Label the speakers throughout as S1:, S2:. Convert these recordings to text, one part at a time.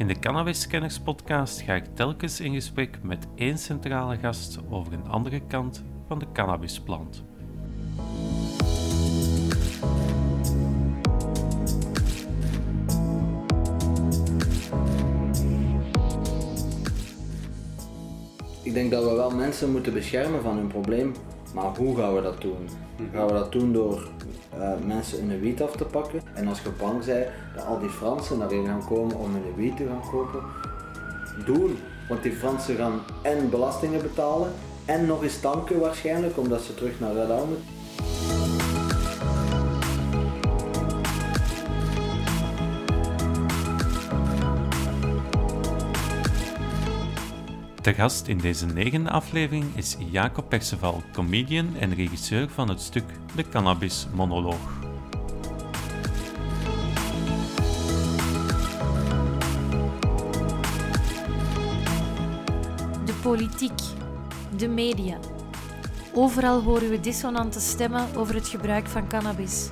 S1: In de Cannabis podcast ga ik telkens in gesprek met één centrale gast over een andere kant van de cannabisplant.
S2: Ik denk dat we wel mensen moeten beschermen van hun probleem, maar hoe gaan we dat doen? Gaan we dat doen door uh, mensen hun wiet af te pakken? En als je bang bent dat al die Fransen daarin gaan komen om hun wiet te gaan kopen, doen. Want die Fransen gaan en belastingen betalen en nog eens tanken waarschijnlijk, omdat ze terug naar Rotterdam moeten.
S1: De gast in deze negende aflevering is Jacob Perceval, comedian en regisseur van het stuk De Cannabis Monoloog.
S3: De politiek, de media. Overal horen we dissonante stemmen over het gebruik van cannabis.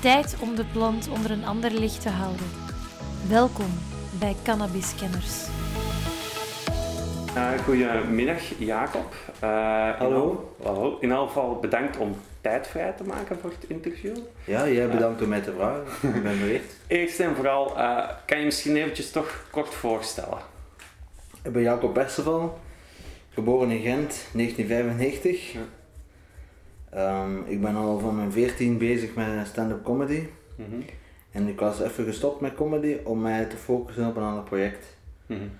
S3: Tijd om de plant onder een ander licht te houden. Welkom bij Cannabis Kenners.
S4: Uh, goedemiddag Jacob.
S2: Uh, hallo.
S4: In, hallo. In elk geval bedankt om tijd vrij te maken voor het interview.
S2: Ja, jij bedankt om mij te vragen. Ik ben bericht.
S4: Eerst en vooral, kan je misschien eventjes toch kort voorstellen?
S2: Ik ben Jacob Perceval, geboren in Gent, 1995. Ja. Um, ik ben al van mijn 14 bezig met stand-up comedy. Mm -hmm. En ik was even gestopt met comedy om mij te focussen op een ander project. Mm -hmm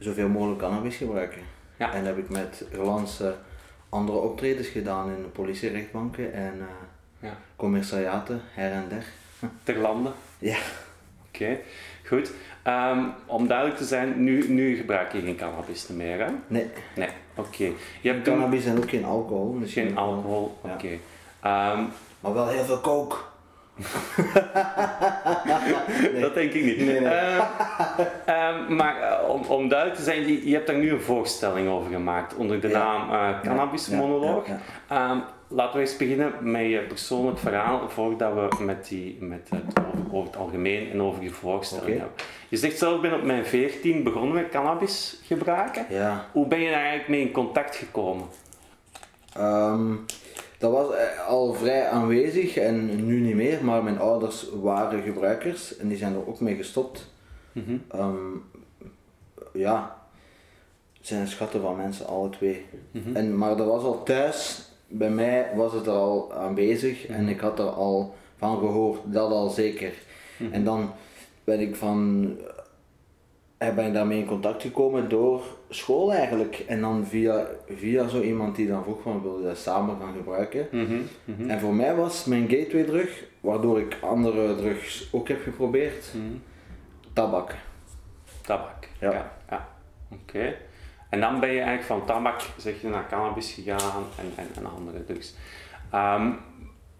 S2: zoveel mogelijk cannabis gebruiken. Ja. En dat heb ik met uh, andere optredens gedaan in de politierechtbanken en uh, ja. commissariaten her en der.
S4: Ter landen?
S2: Ja.
S4: Oké, goed. Um, om duidelijk te zijn, nu, nu gebruik je geen cannabis meer, hè?
S2: Nee.
S4: Nee, oké.
S2: Je hebt cannabis en ook geen alcohol.
S4: Dus geen alcohol, oké. Okay. Ja. Um,
S2: maar wel heel veel
S4: Dat denk ik niet. Nee, nee. Uh, uh, maar uh, om, om duidelijk te zijn, je, je, hebt daar nu een voorstelling over gemaakt onder de ja. naam uh, Cannabis Monoloog. Ja, um, laten we eens beginnen met je persoonlijk verhaal voordat we met, die, met het over, over het algemeen en over je voorstelling okay. hebben. Je zegt zelf, ik ben op mijn 14 begonnen met cannabis gebruiken.
S2: Ja.
S4: Hoe ben je daar eigenlijk mee in contact gekomen?
S2: Um, dat was eh, al vrij aanwezig en nu niet meer, maar mijn ouders waren gebruikers en die zijn er ook mee gestopt. Mm -hmm. um, ja, het zijn schatten van mensen, alle twee. Mm -hmm. en, maar dat was al thuis, bij mij was het er al aanwezig mm -hmm. en ik had er al van gehoord, dat al zeker. Mhm. En dan ben ik van eh, ben ik daarmee in contact gekomen door school eigenlijk. En dan via, via zo iemand die dan vroeg van wilde dat samen gaan gebruiken. Mm -hmm, En voor mij was mijn gateway drug, waardoor ik andere drugs ook heb geprobeerd, mm tabak.
S4: Tabak,
S2: ja.
S4: ja, ja. Oké. En dan ben je eigenlijk van tabak zeg je, naar cannabis gegaan en, en, en andere drugs. Um,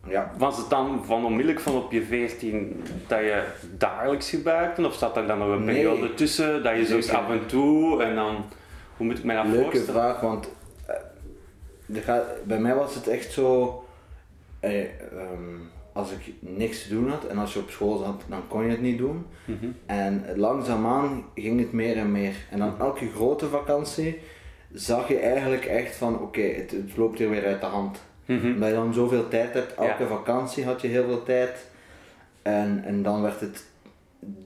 S4: ja. Was het dan van onmiddellijk van op je 14 dat je dagelijks gebruikte? Of zat er dan nog een nee. periode tussen dat je zo af en toe en dan, hoe moet ik mij dat
S2: Leuke
S4: voorstellen?
S2: Leuke vraag, want uh, gaat, bij mij was het echt zo, eh, um, als ik niks te doen had en als je op school zat, dan kon je het niet doen. Mm -hmm. En langzaamaan ging het meer en meer. En dan elke grote vakantie zag je eigenlijk echt van, oké, okay, het, het loopt hier weer uit de hand. Mm-hmm. Omdat je dan zoveel tijd hebt, elke ja. vakantie had je heel veel tijd. En, en dan werd het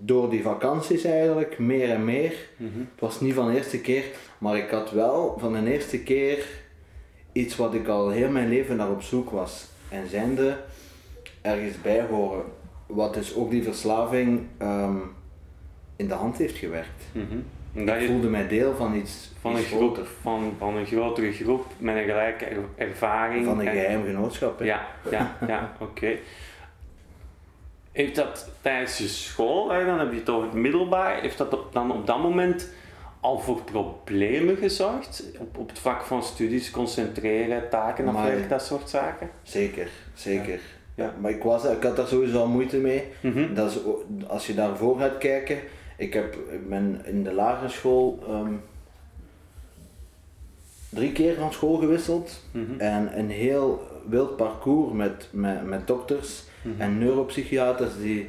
S2: door die vakanties eigenlijk meer en meer. Mm-hmm. Het was niet van de eerste keer, maar ik had wel van de eerste keer iets wat ik al heel mijn leven naar op zoek was. En zijnde ergens bij horen. Wat dus ook die verslaving um, in de hand heeft gewerkt. Mm-hmm. Ik je, voelde mij deel van iets
S4: van een, groep, van, van een grotere groep met een gelijke ervaring.
S2: Van een geheim genootschap. Hè?
S4: Ja, ja, ja oké. Okay. Heeft dat tijdens je school, dan heb je het over het middelbaar, heeft dat op, dan op dat moment al voor problemen gezorgd? Op, op het vlak van studies, concentreren, taken afwerken, dat soort zaken?
S2: Zeker, zeker. Ja. ja. maar ik, was, ik had daar sowieso al moeite mee. Mm -hmm. dat is, als je daarvoor gaat kijken, ik, heb, ik ben in de lagere school um, drie keer van school gewisseld mm -hmm. en een heel wild parcours met, met, met dokters mm -hmm. en neuropsychiaters die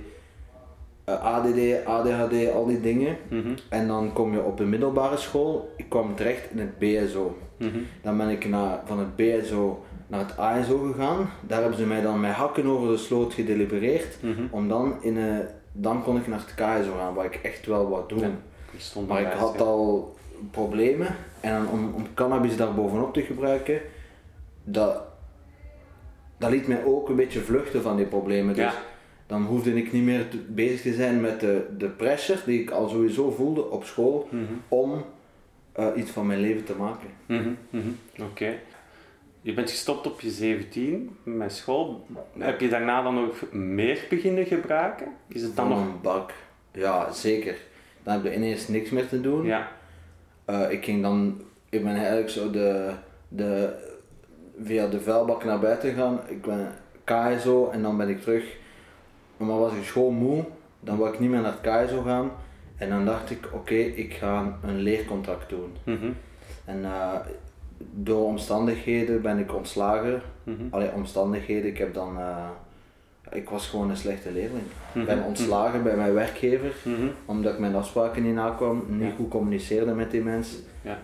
S2: ADD, ADHD, al die dingen.
S4: Mhm.
S2: En dan kom je op de middelbare school. Ik kwam terecht in het BSO.
S4: Mhm.
S2: Dan ben ik naar, van het BSO naar het ASO gegaan. Daar hebben ze mij dan met hakken over de sloot gedelibereerd.
S4: Mhm.
S2: Om dan in een, dan kon ik naar het KSO gaan, waar ik echt wel wat.
S4: Ja, stond
S2: Maar ik had
S4: ja.
S2: al problemen en om, om cannabis daar bovenop te gebruiken, dat, dat liet mij ook een beetje vluchten van die problemen. Dus
S4: Ja.
S2: Dan hoefde ik niet meer te- bezig te zijn met de, de pressure die ik al sowieso voelde op school
S4: Mhm.
S2: om eh, iets van mijn leven te maken.
S4: Mhm, mhm. Oké. Je bent gestopt op je 17 met school. Heb je daarna dan nog meer beginnen gebruiken? Is het dan
S2: Van
S4: nog...
S2: een bak. Ja, zeker. Dan heb je ineens niks meer te doen.
S4: Ja.
S2: Eh, ik ging dan, ik ben eigenlijk zo de, de, via de vuilbak naar buiten gegaan. Ik ben KSO en dan ben ik terug. Maar was ik schoolmoe, dan wou ik niet meer naar het KSO gaan. En dan dacht ik, oké, ik ga een leercontract doen.
S4: Mhm,
S2: En eh, door omstandigheden ben ik ontslagen.
S4: mhm,
S2: Allee, omstandigheden, ik heb dan... eh, ik was gewoon een slechte leerling.
S4: Mhm.
S2: Ik ben ontslagen bij mijn werkgever,
S4: mhm.
S2: omdat ik mijn afspraken niet nakwam, niet
S4: Ja.
S2: goed communiceerde met die mensen.
S4: Ja.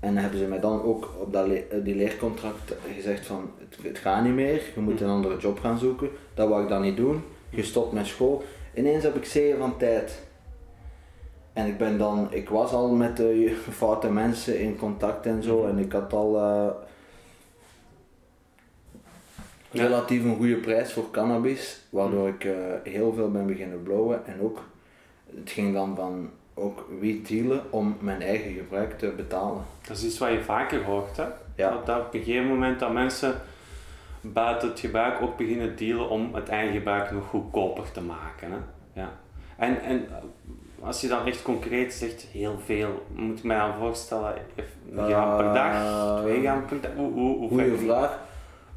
S2: En hebben ze mij dan ook op dat le- die leercontract gezegd van het, het gaat niet meer, je moet een andere job gaan zoeken. Dat wou ik dan niet doen, gestopt met school. Ineens heb ik zeeën van tijd. En ik ben dan, ik was al met de foute mensen in contact en zo en ik had al eh, relatief een goede prijs voor cannabis, waardoor ik eh, heel veel ben beginnen blowen en ook, het ging dan van ook wiet dealen om mijn eigen gebruik te betalen.
S4: Dat is iets wat je vaker hoort, hè?
S2: Ja.
S4: Dat, dat op een gegeven moment dat mensen buiten het gebruik ook beginnen dealen om het eigen gebruik nog goedkoper te maken. Hè? Ja. En, en als je dan echt concreet zegt, heel veel, moet ik mij dan voorstellen, een gram per dag,
S2: Eh,
S4: twee gram per dag? Hoe, hoe, hoe
S2: Goeie vraag.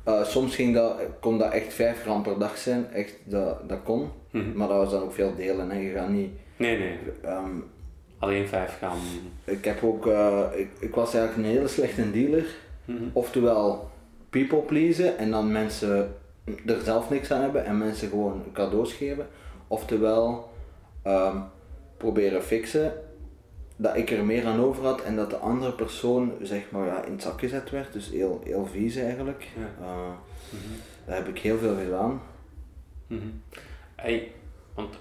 S2: Eh, soms ging dat, kon dat echt 5 gram per dag zijn, echt, dat, dat kon.
S4: Mhm.
S2: Maar dat was dan ook veel delen. Hè. Je gaat niet,
S4: Nee, nee,
S2: ehm,
S4: alleen 5 gram.
S2: ik, heb ook, eh, ik, ik was eigenlijk een hele slechte dealer.
S4: Mhm.
S2: Oftewel people pleasen en dan mensen er zelf niks aan hebben en mensen gewoon cadeaus geven. Oftewel ehm, proberen fixen dat ik er meer aan over had en dat de andere persoon zeg maar ja, in het zak gezet werd. Dus heel, heel vies eigenlijk.
S4: Ja.
S2: Eh, Dat heb ik heel veel gedaan.
S4: Mhm. Hey, want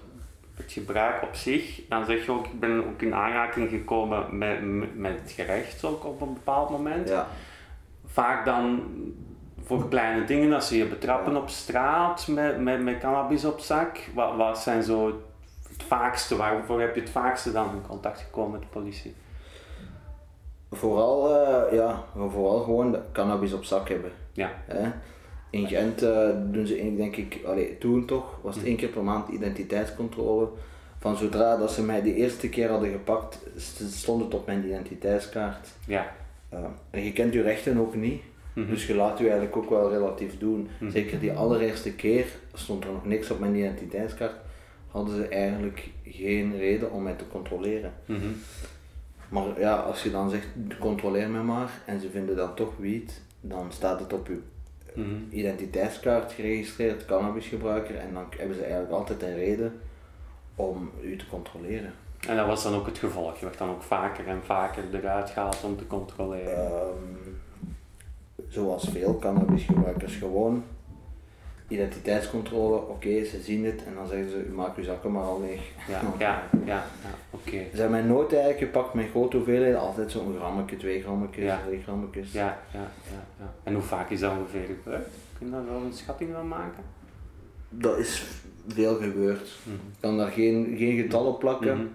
S4: het gebruik op zich, dan zeg je ook, ik ben ook in aanraking gekomen met, met, met het gerecht ook op een bepaald moment.
S2: Ja.
S4: Vaak dan voor kleine dingen, als ze je betrappen op straat met, met, met cannabis op zak. Wat, wat zijn zo het vaakste, waarvoor heb je het vaakste dan in contact gekomen met de politie?
S2: Vooral, eh, ja, vooral gewoon de cannabis op zak hebben.
S4: Ja.
S2: Hè? In Gent eh, doen ze, denk ik, allee, toen toch, was het één keer per maand identiteitscontrole. Van zodra dat ze mij de eerste keer hadden gepakt, st- stond het op mijn identiteitskaart.
S4: Ja.
S2: Eh, en je kent je rechten ook niet,
S4: Mhm.
S2: dus je laat je eigenlijk ook wel relatief doen. Zeker die allereerste keer stond er nog niks op mijn identiteitskaart, hadden ze eigenlijk geen reden om mij te controleren.
S4: Mhm.
S2: Maar ja, als je dan zegt, controleer me maar, en ze vinden dan toch wiet, dan staat het op je
S4: Mhm.
S2: identiteitskaart geregistreerd, cannabisgebruiker, en dan hebben ze eigenlijk altijd een reden om u te controleren.
S4: En dat was dan ook het gevolg. Je werd dan ook vaker en vaker eruit gehaald om te controleren.
S2: Ehm, zoals veel cannabisgebruikers, gewoon identiteitscontrole, oké, ze zien het en dan zeggen ze, u maakt uw zakken maar al leeg.
S4: Ja, ja, ja, ja oké.
S2: Ze hebben mij nooit eigenlijk gepakt met grote hoeveelheden, altijd zo'n grammetje, twee grammetjes,
S4: Ja.
S2: drie grammetjes.
S4: Ja, ja, ja, ja. En hoe vaak is dat ongeveer gebeurd? Kun je daar wel een schatting van maken?
S2: Dat is veel gebeurd.
S4: Mhm.
S2: Ik kan daar geen, geen getal op plakken.
S4: Mhm.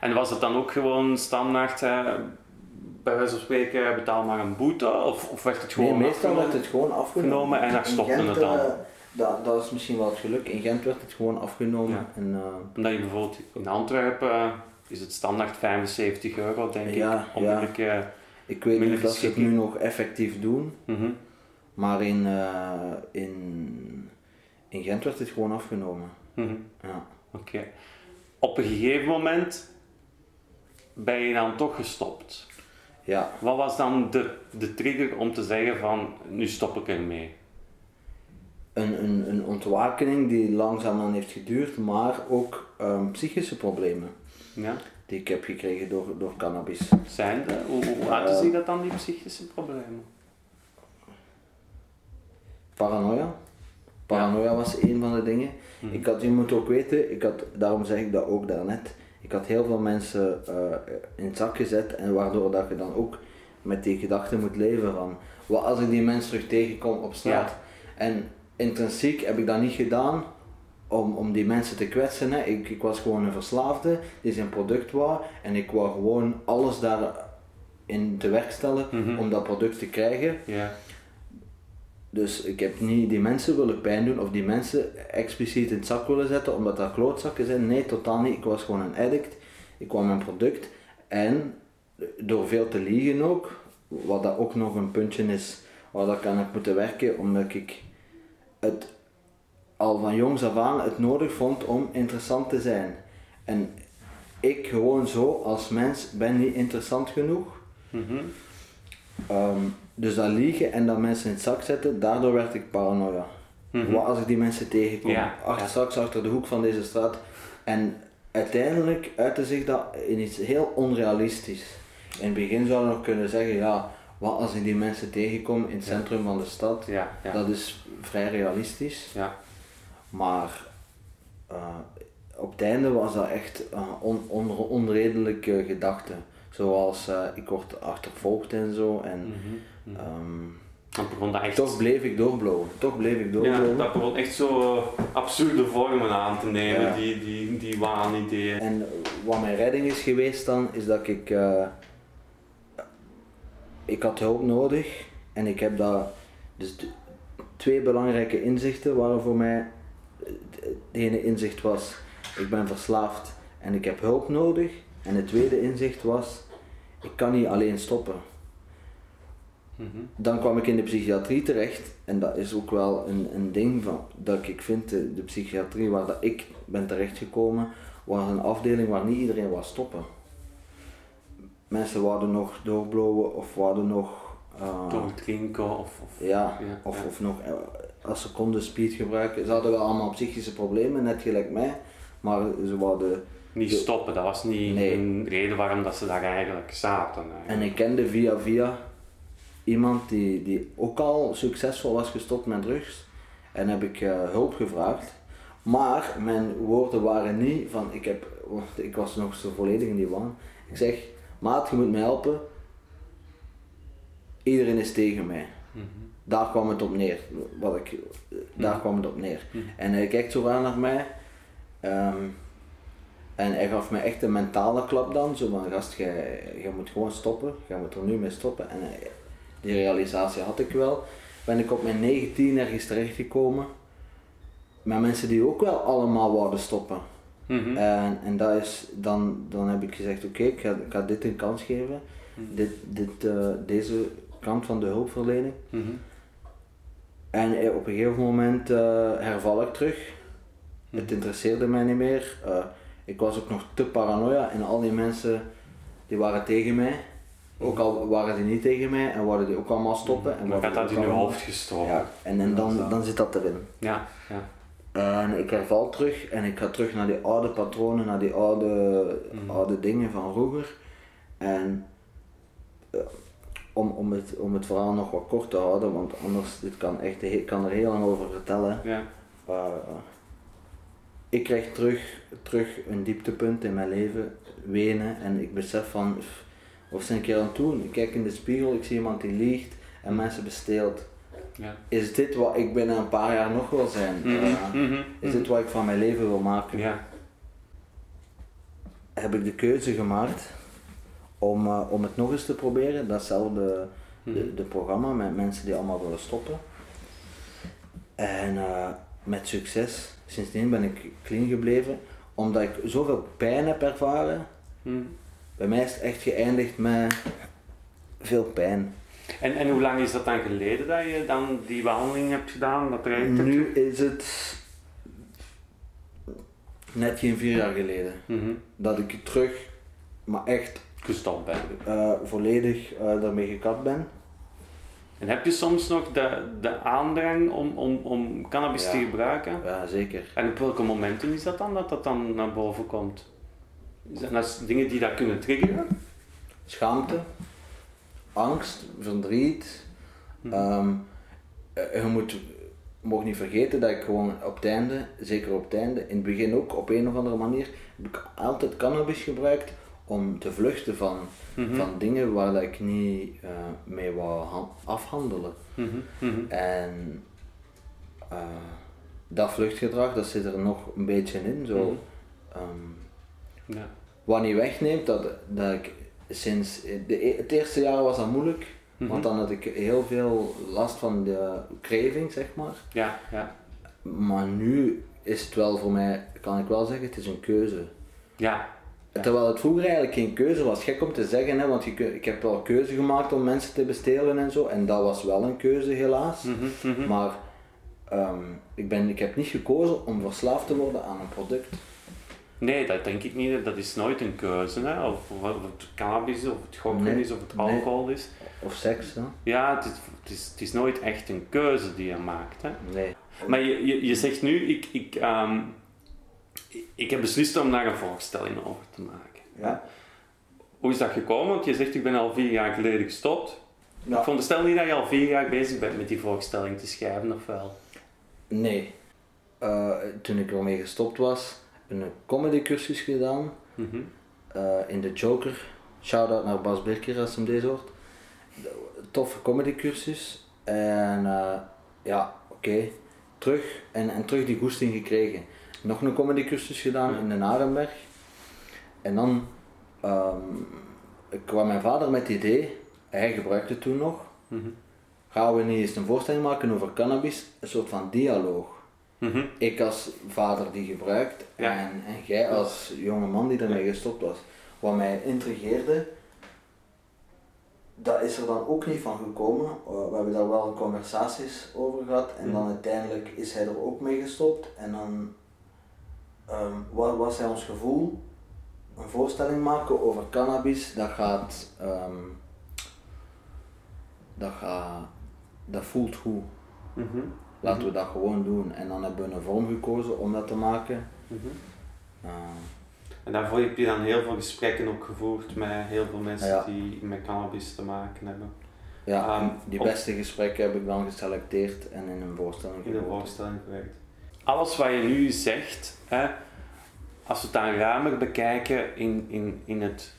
S4: En was het dan ook gewoon standaard, eh, bij wijze van spreken, betaal maar een boete? Of, of werd het
S2: Nee,
S4: gewoon
S2: meestal werd het gewoon afgenomen.
S4: Genomen en daar stopte het dan.
S2: eh, dat, dat is misschien wel het geluk. In Gent werd het gewoon afgenomen.
S4: Ja.
S2: En, eh,
S4: Omdat je bijvoorbeeld in Antwerpen eh, is het standaard 75 euro, denk
S2: Ja,
S4: ik.
S2: ja. Ik weet niet of ze het nu nog effectief doen,
S4: Mhm.
S2: maar in, in, in Gent werd het gewoon afgenomen.
S4: Mhm.
S2: Ja.
S4: Oké. Op een gegeven moment ben je dan toch gestopt.
S2: Ja.
S4: Wat was dan de, de trigger om te zeggen van, nu stop ik ermee?
S2: een, een, een ontwakening die langzaamaan heeft geduurd, maar ook ehm, psychische problemen
S4: Ja.
S2: die ik heb gekregen door, door cannabis.
S4: Zijn de, hoe, hoe uiten zich dat dan, die psychische problemen?
S2: Paranoia. Paranoia was een van de dingen.
S4: Mhm.
S2: Ik had, je moet ook weten, ik had, daarom zeg ik dat ook daarnet, ik had heel veel mensen eh, in het zak gezet en waardoor dat je dan ook met die gedachte moet leven van, wat als ik die mensen terug tegenkom op straat. En intrinsiek heb ik dat niet gedaan om, om die mensen te kwetsen. Hè. Ik, ik was gewoon een verslaafde die zijn product wou en ik wou gewoon alles daarin te werk stellen
S4: Mhm.
S2: om dat product te krijgen.
S4: Ja.
S2: Dus ik heb niet die mensen willen pijn doen of die mensen expliciet in het zak willen zetten omdat dat klootzakken zijn. Nee, totaal niet. Ik was gewoon een addict. Ik kwam mijn product en door veel te liegen ook, wat dat ook nog een puntje is waar dat ik aan heb moeten werken, omdat ik het al van jongs af aan het nodig vond om interessant te zijn. En ik gewoon zo als mens ben niet interessant genoeg.
S4: Mhm.
S2: Ehm, dus dat liegen en dat mensen in het zak zetten, daardoor werd ik paranoia.
S4: Mhm.
S2: Wat als ik die mensen tegenkom,
S4: Ja,
S2: achter, straks achter de hoek van deze straat. En uiteindelijk uitte zich dat in iets heel onrealistisch. In het begin zou je nog kunnen zeggen, ja, wat als ik die mensen tegenkom in het centrum van de stad,
S4: Ja, ja.
S2: dat is vrij realistisch.
S4: ja.
S2: Maar eh, op het einde was dat echt een on, on, onredelijke gedachte. Zoals eh, ik word achtervolgd en zo. En
S4: Mhm.
S2: ehm,
S4: Dan begon dat echt...
S2: toch bleef ik doorblowen. Toch bleef ik
S4: ja,
S2: doorblowen.
S4: dat begon echt zo absurde vormen aan te nemen,
S2: Ja.
S4: die, die, die waanideeën.
S2: En wat mijn redding is geweest dan, is dat ik... eh, ik had hulp nodig. En ik heb dat... Dus twee belangrijke inzichten waren voor mij... Het ene inzicht was, ik ben verslaafd en ik heb hulp nodig. En het tweede inzicht was, ik kan niet alleen stoppen.
S4: Mhm.
S2: Dan kwam ik in de psychiatrie terecht en dat is ook wel een, een ding van, dat ik vind, de, de psychiatrie waar dat ik ben terechtgekomen, was een afdeling waar niet iedereen wou stoppen. Mensen wouden nog doorblowen of wouden nog, eh,
S4: Doordrinken of... of
S2: ja,
S4: Ja,
S2: of,
S4: ja.
S2: of nog eh, als ze konden speed gebruiken. Ze hadden wel allemaal psychische problemen, net gelijk mij, maar ze wouden
S4: niet stoppen, dat was niet
S2: Nee.
S4: een reden waarom dat ze daar eigenlijk zaten. eigenlijk.
S2: En ik kende via via iemand die, die ook al succesvol was gestopt met drugs. En heb ik eh, hulp gevraagd. Maar mijn woorden waren niet van, ik, heb, want ik was nog zo volledig in die waan. Ik zeg, maat, je moet me helpen. Iedereen is tegen mij.
S4: Mhm.
S2: Daar kwam het op neer. Wat ik, daar kwam het op neer. En hij kijkt zo aan naar mij. ehm, en hij gaf me echt een mentale klap dan. Zo van, gast, jij, jij moet gewoon stoppen. Jij moet er nu mee stoppen. En hij- die realisatie had ik wel. Ben ik op mijn 19 ergens terechtgekomen. Met mensen die ook wel allemaal wouden stoppen.
S4: Mhm.
S2: En, en dat is, dan, dan heb ik gezegd, oké, ik, ga, ik ga dit een kans geven. Dit, dit, eh, deze kant van de hulpverlening.
S4: Mhm.
S2: En eh, op een gegeven moment eh, herval ik terug. Het interesseerde mij niet meer. Eh, ik was ook nog te paranoia en al die mensen die waren tegen mij. Ook al waren die niet tegen mij en wouden die ook allemaal stoppen. En
S4: Dan
S2: wouden
S4: gaat dat
S2: die
S4: in je hoofd gestoken.
S2: Ja, en, en dan, dan zit dat erin.
S4: ja. ja.
S2: En ik herval terug en ik ga terug naar die oude patronen, naar die oude, oude dingen van vroeger. En eh, om, om, het, om het verhaal nog wat kort te houden, want anders dit kan echt, ik kan er heel lang over vertellen.
S4: ja.
S2: Uh, ik krijg terug, terug een dieptepunt in mijn leven, wenen, en ik besef van, is er een keer aan het doen? Ik kijk in de spiegel, ik zie iemand die liegt en mensen besteelt.
S4: ja.
S2: Is dit wat ik binnen een paar jaar nog wil zijn?
S4: Mhm,
S2: Uh,
S4: mhm,
S2: is dit wat ik van mijn leven wil maken?
S4: Ja.
S2: Heb ik de keuze gemaakt om, eh, om het nog eens te proberen, datzelfde de, de programma met mensen die allemaal willen stoppen. En eh, met succes. Sindsdien ben ik clean gebleven, omdat ik zoveel pijn heb ervaren.
S4: Mhm.
S2: Bij mij is het echt geëindigd met veel pijn.
S4: En, en hoe lang is dat dan geleden dat je dan die behandeling hebt gedaan? Dat traject
S2: Nu is het net geen vier jaar geleden
S4: Mhm.
S2: dat ik terug, maar echt
S4: gestopt bent?
S2: eh, volledig eh daarmee gekapt ben.
S4: En heb je soms nog de, de aandrang om, om, om cannabis te gebruiken?
S2: Ja, zeker.
S4: En op welke momenten is dat dan dat dat dan naar boven komt? Zijn dat dingen die dat kunnen triggeren?
S2: Schaamte, angst, verdriet. Um, je moet mag niet vergeten dat ik gewoon op het einde, zeker op het einde, in het begin ook op een of andere manier, heb ik altijd cannabis gebruikt om te vluchten van, mhm. van dingen waar ik niet uh, mee wou afhandelen. Mhm, mhm. En uh, dat vluchtgedrag, dat zit er nog een beetje in. Zo, um, ja. Wat niet wegneemt, dat, dat ik sinds, de, e-, het eerste jaar was dat moeilijk, want dan had ik heel veel last van de craving, zeg maar.
S4: Ja, ja.
S2: Maar nu is het wel voor mij, kan ik wel zeggen, het is een keuze.
S4: Ja,
S2: Terwijl het vroeger eigenlijk geen keuze was. Gek om te zeggen, hè, want je, ik heb wel keuze gemaakt om mensen te bestelen en zo. En dat was wel een keuze, helaas. Mhm, mhm. Maar um, ik, ben, ik heb niet gekozen om verslaafd te worden aan een product.
S4: Nee, dat denk ik niet. Dat is nooit een keuze. Hè? Of, of het cannabis is, of het gokken is, of het alcohol is.
S2: Of seks. Hè?
S4: Ja, het is, het, is, het is nooit echt een keuze die je maakt. Hè?
S2: Nee.
S4: Maar je, je, je zegt nu, ik, ik, um, ik heb beslist om daar een voorstelling over te maken.
S2: Ja.
S4: Hoe is dat gekomen? Want je zegt, ik ben al vier jaar geleden gestopt. Ja. Ik veronderstel niet dat je al vier jaar bezig bent met die voorstelling te schrijven, of wel?
S2: Nee. Uh, toen ik ermee gestopt was, een comedycursus gedaan. Mhm. uh, in de Joker. Shout-out naar Bas Birker als hem deze hoort. Toffe comedycursus. En uh, ja, oké. Terug. En, en terug die goesting gekregen nog een comedycursus gedaan in de Narenberg. En dan um, kwam mijn vader met het idee, hij gebruikte toen nog, mhm. gaan we niet eens een voorstelling maken over cannabis, een soort van dialoog. Mhm. Ik als vader die gebruikt en, en jij als jonge man die ermee gestopt was. Wat mij intrigeerde, dat is er dan ook niet van gekomen. We hebben daar wel conversaties over gehad en mhm. dan uiteindelijk is hij er ook mee gestopt en dan um, wat was ons gevoel? Een voorstelling maken over cannabis, dat gaat, um, dat gaat, dat voelt goed. Mhm. Laten we dat gewoon doen. En dan hebben we een vorm gekozen om dat te maken. Mm
S4: en daarvoor heb je dan heel veel gesprekken ook gevoerd met heel veel mensen die met cannabis te maken hebben.
S2: Ja, um, die beste gesprekken heb ik dan geselecteerd en in een voorstelling
S4: In een voorstelling gewerkt alles wat je nu zegt, hè, als we het dan ruimer bekijken in, in, in het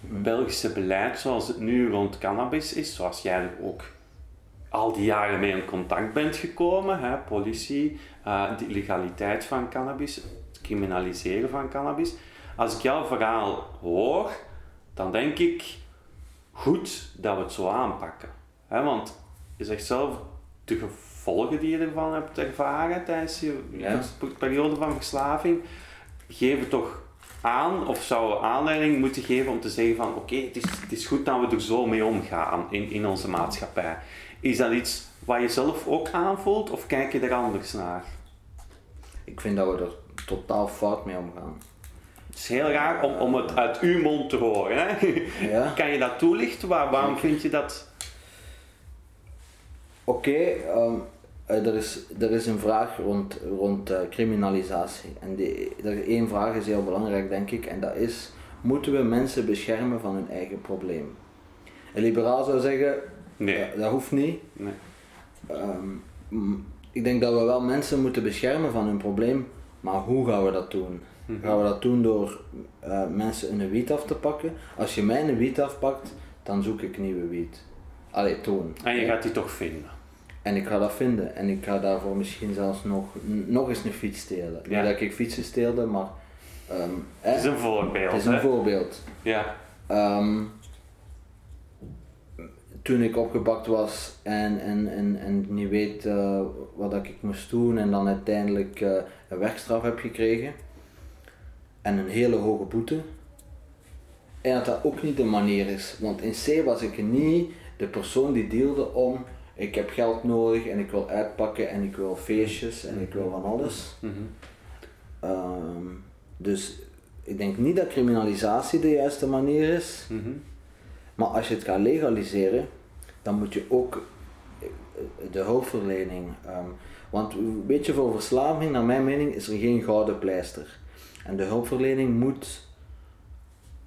S4: Belgische beleid zoals het nu rond cannabis is, zoals jij er ook al die jaren mee in contact bent gekomen, hè, politie, uh, de illegaliteit van cannabis, het criminaliseren van cannabis. Als ik jouw verhaal hoor, dan denk ik goed dat we het zo aanpakken. Hè, want je zegt zelf, de gevolgen die je ervan hebt ervaren tijdens je periode van verslaving, geven toch aan of zou aanleiding moeten geven om te zeggen van oké, het, is, het is goed dat we er zo mee omgaan in, in onze maatschappij. Is dat iets wat je zelf ook aanvoelt of kijk je er anders naar?
S2: Ik vind dat we er totaal fout mee omgaan.
S4: Het is heel raar om, om het uit uw mond te horen. Hè? Ja. Kan je dat toelichten? Waar, waarom vind je dat?
S2: Oké, ehm, uh, er, is, er is een vraag rond, rond uh, criminalisatie. En die, er één vraag is heel belangrijk, denk ik, en dat is: moeten we mensen beschermen van hun eigen probleem? Een liberaal zou zeggen: nee. dat, dat hoeft niet. Nee. Um, ik denk dat we wel mensen moeten beschermen van hun probleem, maar hoe gaan we dat doen? Mhm. Gaan we dat doen door mensen een wiet af te pakken? Als je mij een wiet afpakt, dan zoek ik nieuwe wiet. Allee, toon.
S4: En je gaat die toch vinden?
S2: En ik ga dat vinden. En ik ga daarvoor misschien zelfs nog, nog eens een fiets stelen. Ja. Niet dat ik fietsen steelde, maar... Um,
S4: het is een voorbeeld.
S2: Het is een voorbeeld.
S4: Ja.
S2: Um, toen ik opgepakt was en, en, en, en niet weet uh, wat ik moest doen en dan uiteindelijk uh, een werkstraf heb gekregen en een hele hoge boete. En dat dat ook niet de manier is, want in C was ik niet de persoon die deelde om ik heb geld nodig en ik wil uitpakken en ik wil feestjes en ik wil van alles. Mhm. Ehm, dus ik denk niet dat criminalisatie de juiste manier is. Mhm. Maar als je het gaat legaliseren, dan moet je ook de hulpverlening. Ehm, want weet je, voor verslaving, naar mijn mening, is er geen gouden pleister. En de hulpverlening moet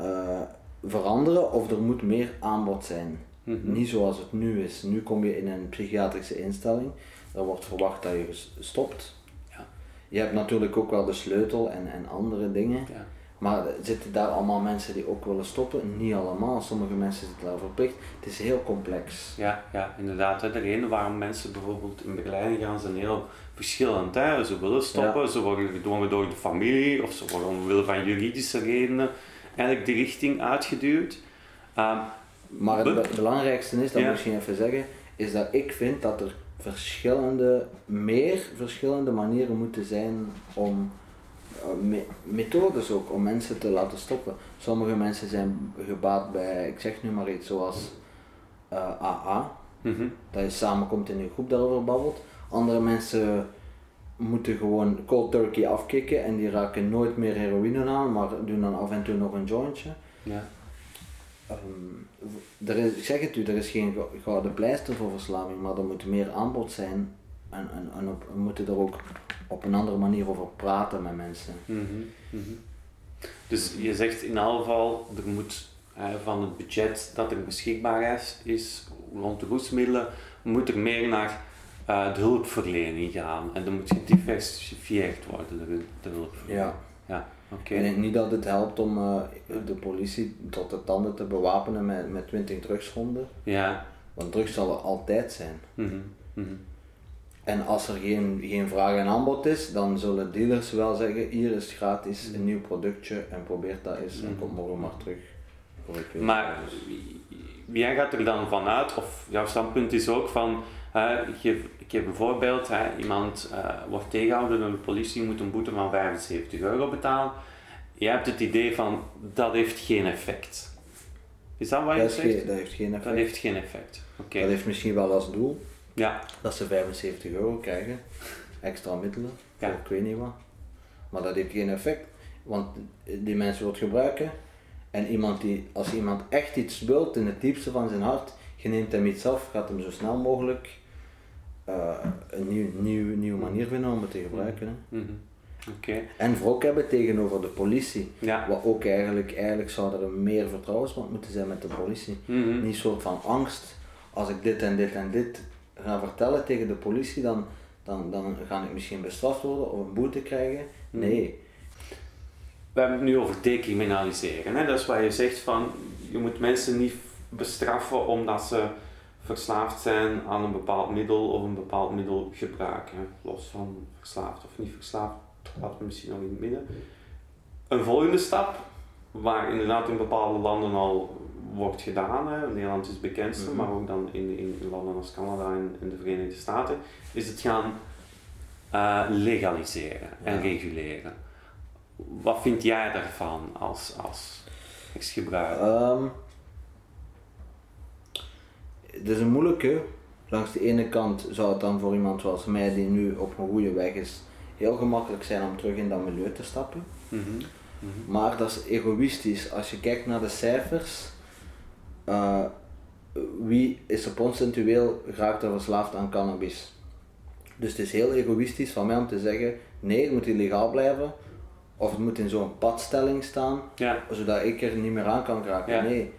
S2: uh, veranderen of er moet meer aanbod zijn. Mhm. Niet zoals het nu is. Nu kom je in een psychiatrische instelling, er wordt verwacht dat je stopt. Ja. Je hebt natuurlijk ook wel de sleutel en, en andere dingen. Ja. Maar zitten daar allemaal mensen die ook willen stoppen? Niet allemaal. Sommige mensen zitten daar verplicht. Het is heel complex.
S4: Ja, ja inderdaad. De reden waarom mensen bijvoorbeeld in begeleiding gaan zijn heel verschillend. Hè. Ze willen stoppen, ze worden gedwongen door de familie of ze worden omwille van juridische redenen eigenlijk de richting uitgeduwd.
S2: Um, maar het belangrijkste is, dat moet je even zeggen, is dat ik vind dat er verschillende, meer verschillende manieren moeten zijn om uh, methodes ook om mensen te laten stoppen. Sommige mensen zijn gebaat bij, ik zeg nu maar iets zoals AA, eh, mhm. dat je samenkomt in een groep daarover babbelt. Andere mensen moeten gewoon cold turkey afkicken en die raken nooit meer heroïne aan, maar doen dan af en toe nog een jointje. Ja. Um, er is, ik zeg het u, er is geen gouden pleister voor verslaving, maar er moet meer aanbod zijn en, en, en op, we moeten er ook op een andere manier over praten met mensen. Mhm,
S4: mhm. Dus je zegt in elk geval, er moet van het budget dat er beschikbaar is, is rond de roesmiddelen, moet er meer naar uh, de hulpverlening gaan. En dan moet gediversifieerd worden, de, de hulpverlening. Ja.
S2: ja. Okay. Ik denk niet dat het helpt om uh, de politie tot de tanden te bewapenen met, met 20 drugshonden. Ja. Want drugs zal er altijd zijn. Mm -hmm. En als er geen, geen vraag en aanbod is, dan zullen dealers wel zeggen, hier is gratis een nieuw productje en probeer dat eens en kom morgen maar terug.
S4: Maar jij gaat er dan vanuit, of jouw standpunt is ook van, ik, geef, ik geef een voorbeeld, iemand uh, wordt tegengehouden door de politie, moet een boete van 75 euro betalen. Je hebt het idee van, dat heeft geen effect. Is dat wat je
S2: dat
S4: zegt?
S2: dat heeft geen effect.
S4: Dat heeft geen effect.
S2: Okay. Dat heeft misschien wel als doel ja. dat ze 75 euro krijgen, extra middelen, ja. ik weet niet wat. Maar dat heeft geen effect, want die mensen wordt gebruiken en iemand die, als iemand echt iets wilt in het diepste van zijn hart, je neemt hem iets af, gaat hem zo snel mogelijk uh, een nieuw, nieuw, nieuwe manier vinden om het te gebruiken. Mm -hmm. En wrok hebben tegenover de politie. Ja. Wat ook eigenlijk, eigenlijk zou er een meer vertrouwensband moeten zijn met de politie. Mm -hmm. Niet soort van angst, als ik dit en dit en dit ga vertellen tegen de politie, dan, dan, dan ga ik misschien bestraft worden of een boete krijgen. Mhm. Nee.
S4: We hebben het nu over decriminaliseren. Hè? Dat is waar je zegt van, je moet mensen niet bestraffen omdat ze verslaafd zijn aan een bepaald middel of een bepaald middel gebruiken. Los van verslaafd of niet verslaafd, laten we misschien nog in het midden. Een volgende stap, waar inderdaad in bepaalde landen al wordt gedaan, hè. Nederland is het bekendste, mhm. maar ook dan in, in landen als Canada en, in de Verenigde Staten, is het gaan uh, legaliseren en reguleren. Wat vind jij daarvan als, als ex-gebruiker? Um,
S2: het is een moeilijke. Langs de ene kant zou het dan voor iemand zoals mij, die nu op een goede weg is, heel gemakkelijk zijn om terug in dat milieu te stappen. Mhm. Mhm. Maar dat is egoïstisch. Als je kijkt naar de cijfers, uh, wie is er procentueel geraakt er verslaafd aan cannabis? Dus het is heel egoïstisch van mij om te zeggen, nee, het moet illegaal blijven. Of het moet in zo'n padstelling staan, ja. zodat ik er niet meer aan kan geraken. Nee,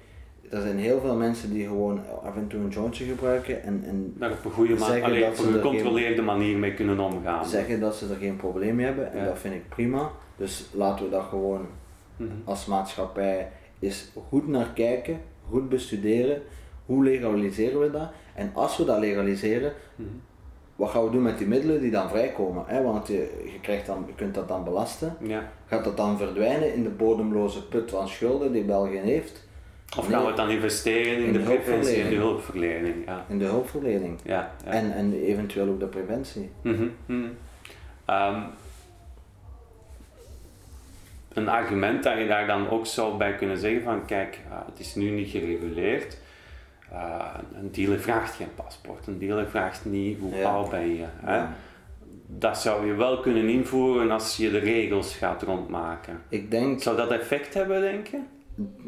S2: er zijn heel veel mensen die gewoon af en toe een jointje gebruiken en, en
S4: Daar op een goede manier, op een gecontroleerde manier mee kunnen omgaan.
S2: Zeggen dat ze er geen probleem mee hebben en dat vind ik prima. Dus laten we daar gewoon mhm. als maatschappij eens goed naar kijken goed bestuderen, hoe legaliseren we dat? En als we dat legaliseren, mhm. wat gaan we doen met die middelen die dan vrijkomen? Hè? Want je, je, krijgt dan, je kunt dat dan belasten. Ja. Gaat dat dan verdwijnen in de bodemloze put van schulden die België heeft?
S4: Of gaan we het dan investeren in, de, preventie en de hulpverlening? Ja.
S2: In de hulpverlening. Ja, ja. En, en eventueel ook de preventie. Mm -hmm.
S4: een argument dat je daar dan ook zou bij kunnen zeggen van kijk, uh, het is nu niet gereguleerd. Uh, een dealer vraagt geen paspoort, een dealer vraagt niet hoe oud ben je. Hè? Dat zou je wel kunnen invoeren als je de regels gaat rondmaken. Ik denk... Zou dat effect hebben, denk je?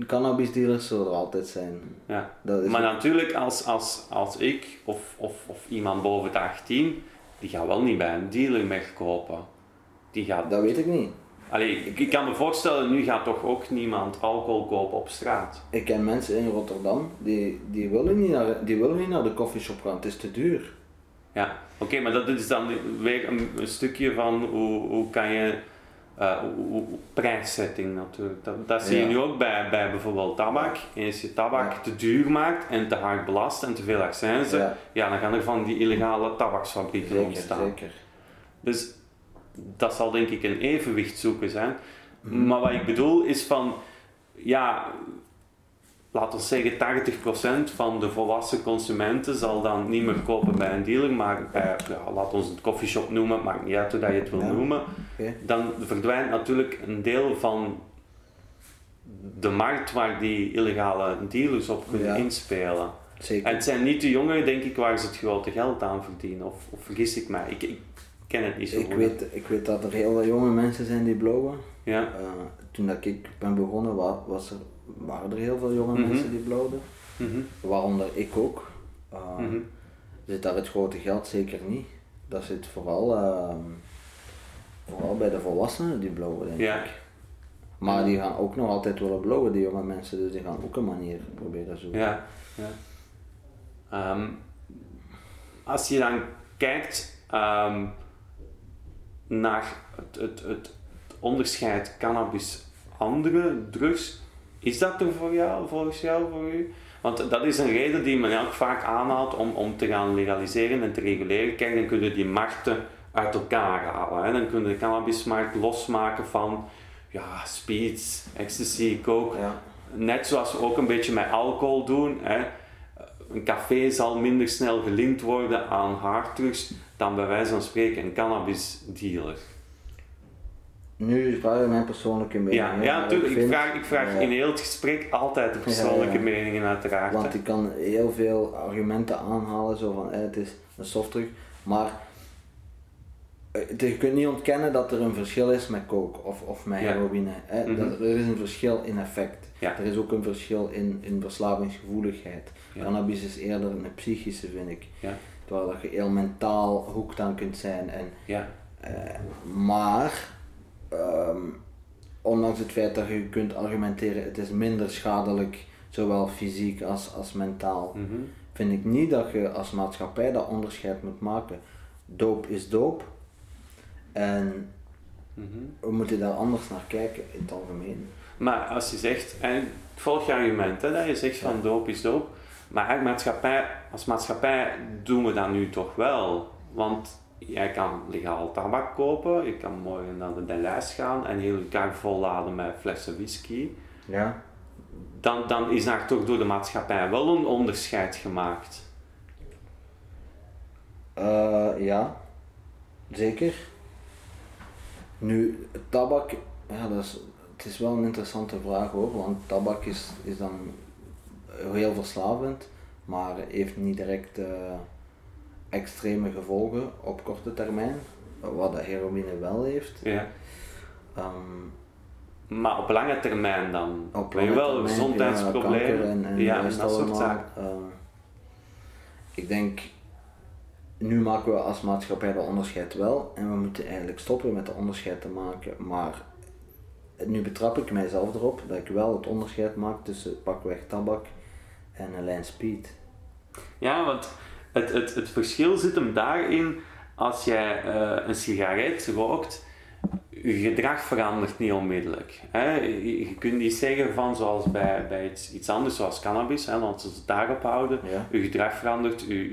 S2: Cannabis dealers zullen er altijd zijn.
S4: Ja. maar natuurlijk, als, als, als ik of, of, of iemand boven de 18, die gaat wel niet bij een dealer wegkopen. Die gaat...
S2: Dat weet ik niet.
S4: Allee, ik, ik, kan me voorstellen, nu gaat toch ook niemand alcohol kopen op straat?
S2: Ik ken mensen in Rotterdam, die, die, willen, niet naar, die willen niet naar de koffieshop gaan, het is te duur.
S4: Ja, oké, maar dat is dan weer een, een, stukje van hoe, hoe kan je uh, prijszetting natuurlijk. Dat, dat zie je nu ook bij, bij bijvoorbeeld tabak. Als je tabak te duur maakt en te hard belast en te veel accijnzen, ja. ja. dan gaan er van die illegale tabaksfabrieken zeker, ontstaan. Zeker. Dus dat zal denk ik een evenwicht zoeken zijn. Mhm. Maar wat ik bedoel is van, ja, laten we zeggen 80% van de volwassen consumenten zal dan niet meer kopen bij een dealer, maar bij, ja, laat ons het coffeeshop noemen, maakt niet uit hoe dat je het wil noemen, dan verdwijnt natuurlijk een deel van de markt waar die illegale dealers op kunnen inspelen. Zeker. En het zijn niet de jongeren, denk ik, waar ze het grote geld aan verdienen, of, of vergis ik mij? Ik, ik ken het niet zo
S2: ik goed. Weet, ik weet dat er heel veel jonge mensen zijn die blowen. Ja. Uh, toen dat ik ben begonnen was er waren er heel veel jonge mhm. mensen die blowden. Mm Waaronder ik ook. Uh, Zit daar het grote geld zeker niet. Dat zit vooral, uh, vooral bij de volwassenen die blowen, denk ja. ik. Maar die gaan ook nog altijd willen blowen, die jonge mensen, dus die gaan ook een manier proberen zoeken.
S4: Ja, ja. Um, als je dan kijkt um, naar het, het, het onderscheid cannabis andere drugs, is dat er voor jou, volgens jou, voor u? Want dat is een reden die men ook vaak aanhaalt om, om te gaan legaliseren en te reguleren. Kijk, dan kunnen die markten uit elkaar halen. Hè. Dan kunnen de cannabismarkt losmaken van ja, speeds, ecstasy, coke. Ja. Net zoals we ook een beetje met alcohol doen. Hè. Een café zal minder snel gelinkt worden aan hardrugs dan bij wijze van spreken een cannabisdealer.
S2: Nu vraag je mijn persoonlijke mening.
S4: Ja, ja natuurlijk. Ik, vraag, ik vraag in heel het gesprek altijd de persoonlijke meningen uiteraard.
S2: Want ik kan heel veel argumenten aanhalen, zo van eh, het is een softdrug, maar eh, je kunt niet ontkennen dat er een verschil is met coke of, of met heroïne. Hè. Mhm. dat, er is een verschil in effect. Er is ook een verschil in, in verslavingsgevoeligheid. Cannabis is eerder een psychische, vind ik. Terwijl dat je heel mentaal hoekt aan kunt zijn. En, uh, maar Ehm, ondanks het feit dat je kunt argumenteren, het is minder schadelijk, zowel fysiek als, als mentaal, mhm. vind ik niet dat je als maatschappij dat onderscheid moet maken. Doop is doop. En mhm. we moeten daar anders naar kijken in het algemeen.
S4: Maar als je zegt, en ik volg je argument, hè, dat je zegt van doop is doop, maar maatschappij, als maatschappij doen we dat nu toch wel. Want jij kan legaal tabak kopen, je kan morgen naar de lijst gaan en heel je kar volladen met flessen whisky. Ja. Dan, dan is daar toch door de maatschappij wel een onderscheid gemaakt.
S2: Uh, ja, zeker. Nu, tabak, ja, dat is, het is wel een interessante vraag hoor, want tabak is, is dan heel verslavend, maar heeft niet direct. Uh, extreme gevolgen op korte termijn, wat de heroïne wel heeft. Ja.
S4: Um, maar op lange termijn dan? Op lange wel termijn, gezondheidsproblemen ja, en, en, ja, dat soort zaken. Uh,
S2: ik denk, nu maken we als maatschappij dat onderscheid wel en we moeten eigenlijk stoppen met dat onderscheid te maken, maar nu betrap ik mijzelf erop dat ik wel het onderscheid maak tussen pakweg tabak en een lijn speed.
S4: Ja, want het, het, het verschil zit hem daarin als jij uh, een sigaret rookt, je gedrag verandert niet onmiddellijk. Hè. Je, kunt niet zeggen van zoals bij, bij iets, iets anders zoals cannabis, hè, want we het daarop houden, je gedrag verandert, je,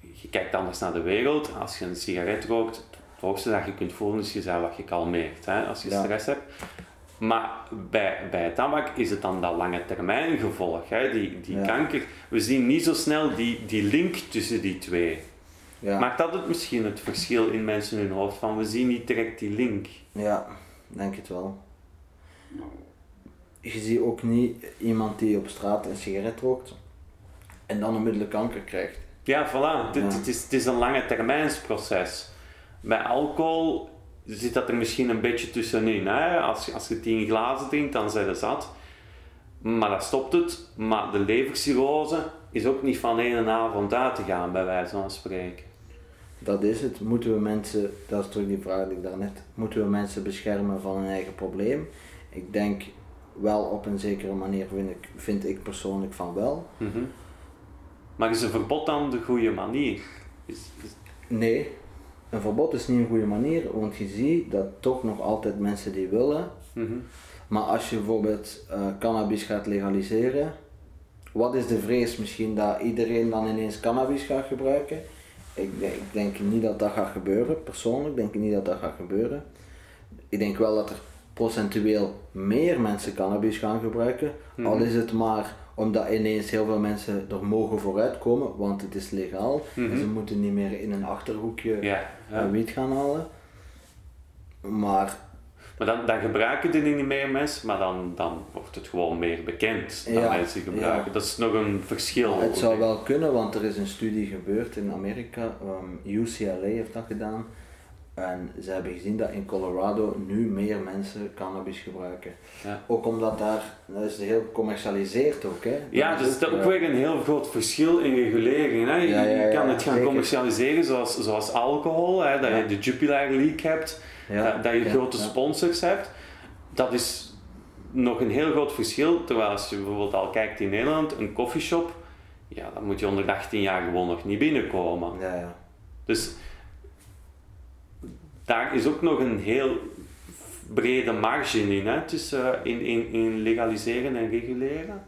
S4: je, kijkt anders naar de wereld. Als je een sigaret rookt, het hoogste dat je kunt voelen is jezelf wat je kalmeert hè, als je stress hebt. Maar bij, bij tabak is het dan dat lange termijn gevolg, hè? die, die kanker. We zien niet zo snel die, die link tussen die twee. Ja. Maakt dat het misschien het verschil in mensen hun hoofd van we zien niet direct die link?
S2: Ja, denk het wel. Je ziet ook niet iemand die op straat een sigaret rookt en dan onmiddellijk kanker krijgt.
S4: Ja, voilà. Het, is, het is een lange termijnsproces. Bij alcohol zit dat er misschien een beetje tussenin. Hè? Als, als je tien glazen drinkt, dan zijn ze zat. Maar dan stopt het. Maar de levercirrose is ook niet van één avond uit te gaan, bij wijze van spreken.
S2: Dat is het. Moeten we mensen, dat is toch die vraag die ik daarnet, moeten we mensen beschermen van hun eigen probleem? Ik denk wel op een zekere manier, vind ik, vind ik persoonlijk van wel.
S4: Mhm. Maar is een verbod dan de goede manier? Is, is...
S2: Nee, een verbod is niet een goede manier, want je ziet dat toch nog altijd mensen die willen.
S4: Mhm.
S2: Maar als je bijvoorbeeld eh, cannabis gaat legaliseren, wat is de vrees misschien dat iedereen dan ineens cannabis gaat gebruiken? Ik, ik denk niet dat dat gaat gebeuren, persoonlijk denk ik niet dat dat gaat gebeuren. Ik denk wel dat er procentueel meer mensen cannabis gaan gebruiken, al is het maar omdat ineens heel veel mensen er mogen vooruitkomen, want het is legaal. En ze moeten niet meer in een achterhoekje
S4: Ja, ja.
S2: wiet gaan halen. Maar
S4: Maar dan, dan gebruiken er niet meer mensen, maar dan, dan wordt het gewoon meer bekend dat
S2: Ja,
S4: mensen gebruiken. Dat is nog een verschil.
S2: Het zou wel kunnen, want er is een studie gebeurd in Amerika. ehm, UCLA heeft dat gedaan. En ze hebben gezien dat in Colorado nu meer mensen cannabis gebruiken.
S4: Ja.
S2: Ook omdat daar, dat is heel gecommercialiseerd ook. Hè.
S4: Ja, dus dat is ook
S2: eh,
S4: weer een heel groot verschil in regulering. Hè. Je,
S2: Ja, ja,
S4: je kan het gaan
S2: zeker.
S4: commercialiseren zoals, zoals alcohol, hè, dat je de Jupiler League hebt, dat, dat je grote sponsors hebt. Dat is nog een heel groot verschil. Terwijl als je bijvoorbeeld al kijkt in Nederland, een coffeeshop, ja, dan moet je onder de 18 jaar gewoon nog niet binnenkomen.
S2: Ja, ja.
S4: Dus daar is ook nog een heel brede marge in, hè, tussen eh, in, in, in legaliseren en reguleren.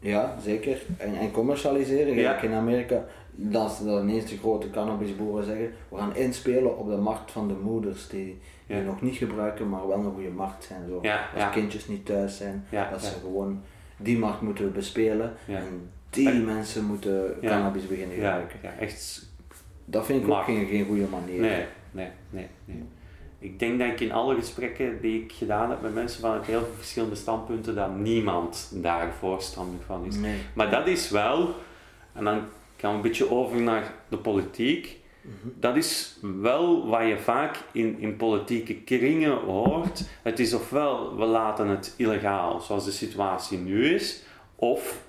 S2: ja, zeker. En, en commercialiseren,
S4: Ja.
S2: in Amerika, dat ze dan ineens de grote cannabisboeren zeggen, we gaan inspelen op de markt van de moeders die, die
S4: Ja.
S2: nog niet gebruiken, maar wel een goede markt zijn. Zo.
S4: Ja,
S2: Als kindjes niet thuis zijn,
S4: Ja,
S2: dat ze gewoon die markt moeten bespelen
S4: Ja.
S2: en die
S4: En-
S2: mensen moeten cannabis beginnen gebruiken.
S4: ja, echt
S2: Dat vind ik ook geen, geen goede manier.
S4: Nee, nee, nee, nee. Ik denk dat ik in alle gesprekken die ik gedaan heb met mensen vanuit heel veel verschillende standpunten, dat niemand daar voorstander van is.
S2: Nee.
S4: Maar dat is wel, en dan gaan we een beetje over naar de politiek. Dat is wel wat je vaak in, in politieke kringen hoort. Het is ofwel we laten het illegaal, zoals de situatie nu is, of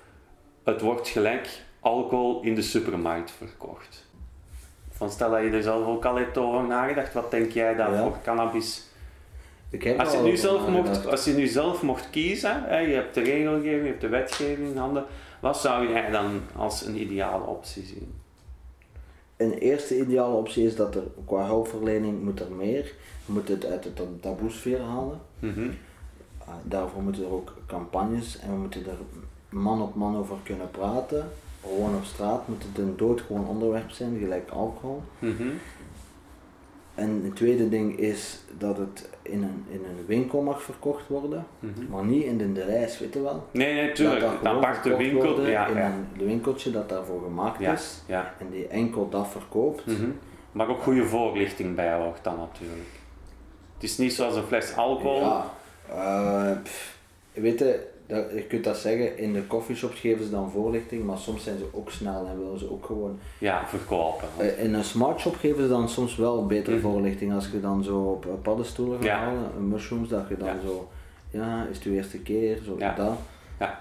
S4: het wordt gelijk alcohol in de supermarkt verkocht. Van stel dat je er zelf ook al hebt over nagedacht, wat denk jij daar
S2: Ja.
S4: voor cannabis? Als je, nu zelf mocht, als je nu zelf mocht kiezen, hè, je hebt de regelgeving, je hebt de wetgeving in handen, wat zou jij dan als een ideale optie zien?
S2: Een eerste ideale optie is dat er qua hulpverlening moet er meer. We moeten het uit de tab- taboesfeer halen.
S4: Mhm.
S2: Uh, daarvoor moeten er ook campagnes en we moeten er man op man over kunnen praten. Gewoon op straat moet het een doodgewoon onderwerp zijn, gelijk alcohol.
S4: Mhm.
S2: En het tweede ding is dat het in een, in een winkel mag verkocht worden,
S4: Mhm.
S2: maar niet in de, de lijst, weet je wel.
S4: Nee, nee, tuurlijk.
S2: dat
S4: aparte winkel. Ja,
S2: in
S4: ja,
S2: een winkeltje dat daarvoor gemaakt
S4: ja,
S2: is
S4: ja.
S2: en die enkel dat verkoopt.
S4: Mhm. Maar ook goede voorlichting bij hoort dan natuurlijk. Het is niet zoals een fles alcohol.
S2: Ja, eh, pff, weet je, dat, je kunt dat zeggen, in de coffeeshops geven ze dan voorlichting, maar soms zijn ze ook snel en willen ze ook gewoon.
S4: Ja, verkopen.
S2: Eh, in een smart shop geven ze dan soms wel betere
S4: Mhm.
S2: voorlichting als je dan zo op eh, paddenstoelen gaat
S4: Ja.
S2: halen, mushrooms, dat je dan
S4: Ja.
S2: zo, ja, is het uw eerste keer, zo
S4: Ja.
S2: dat.
S4: Ja.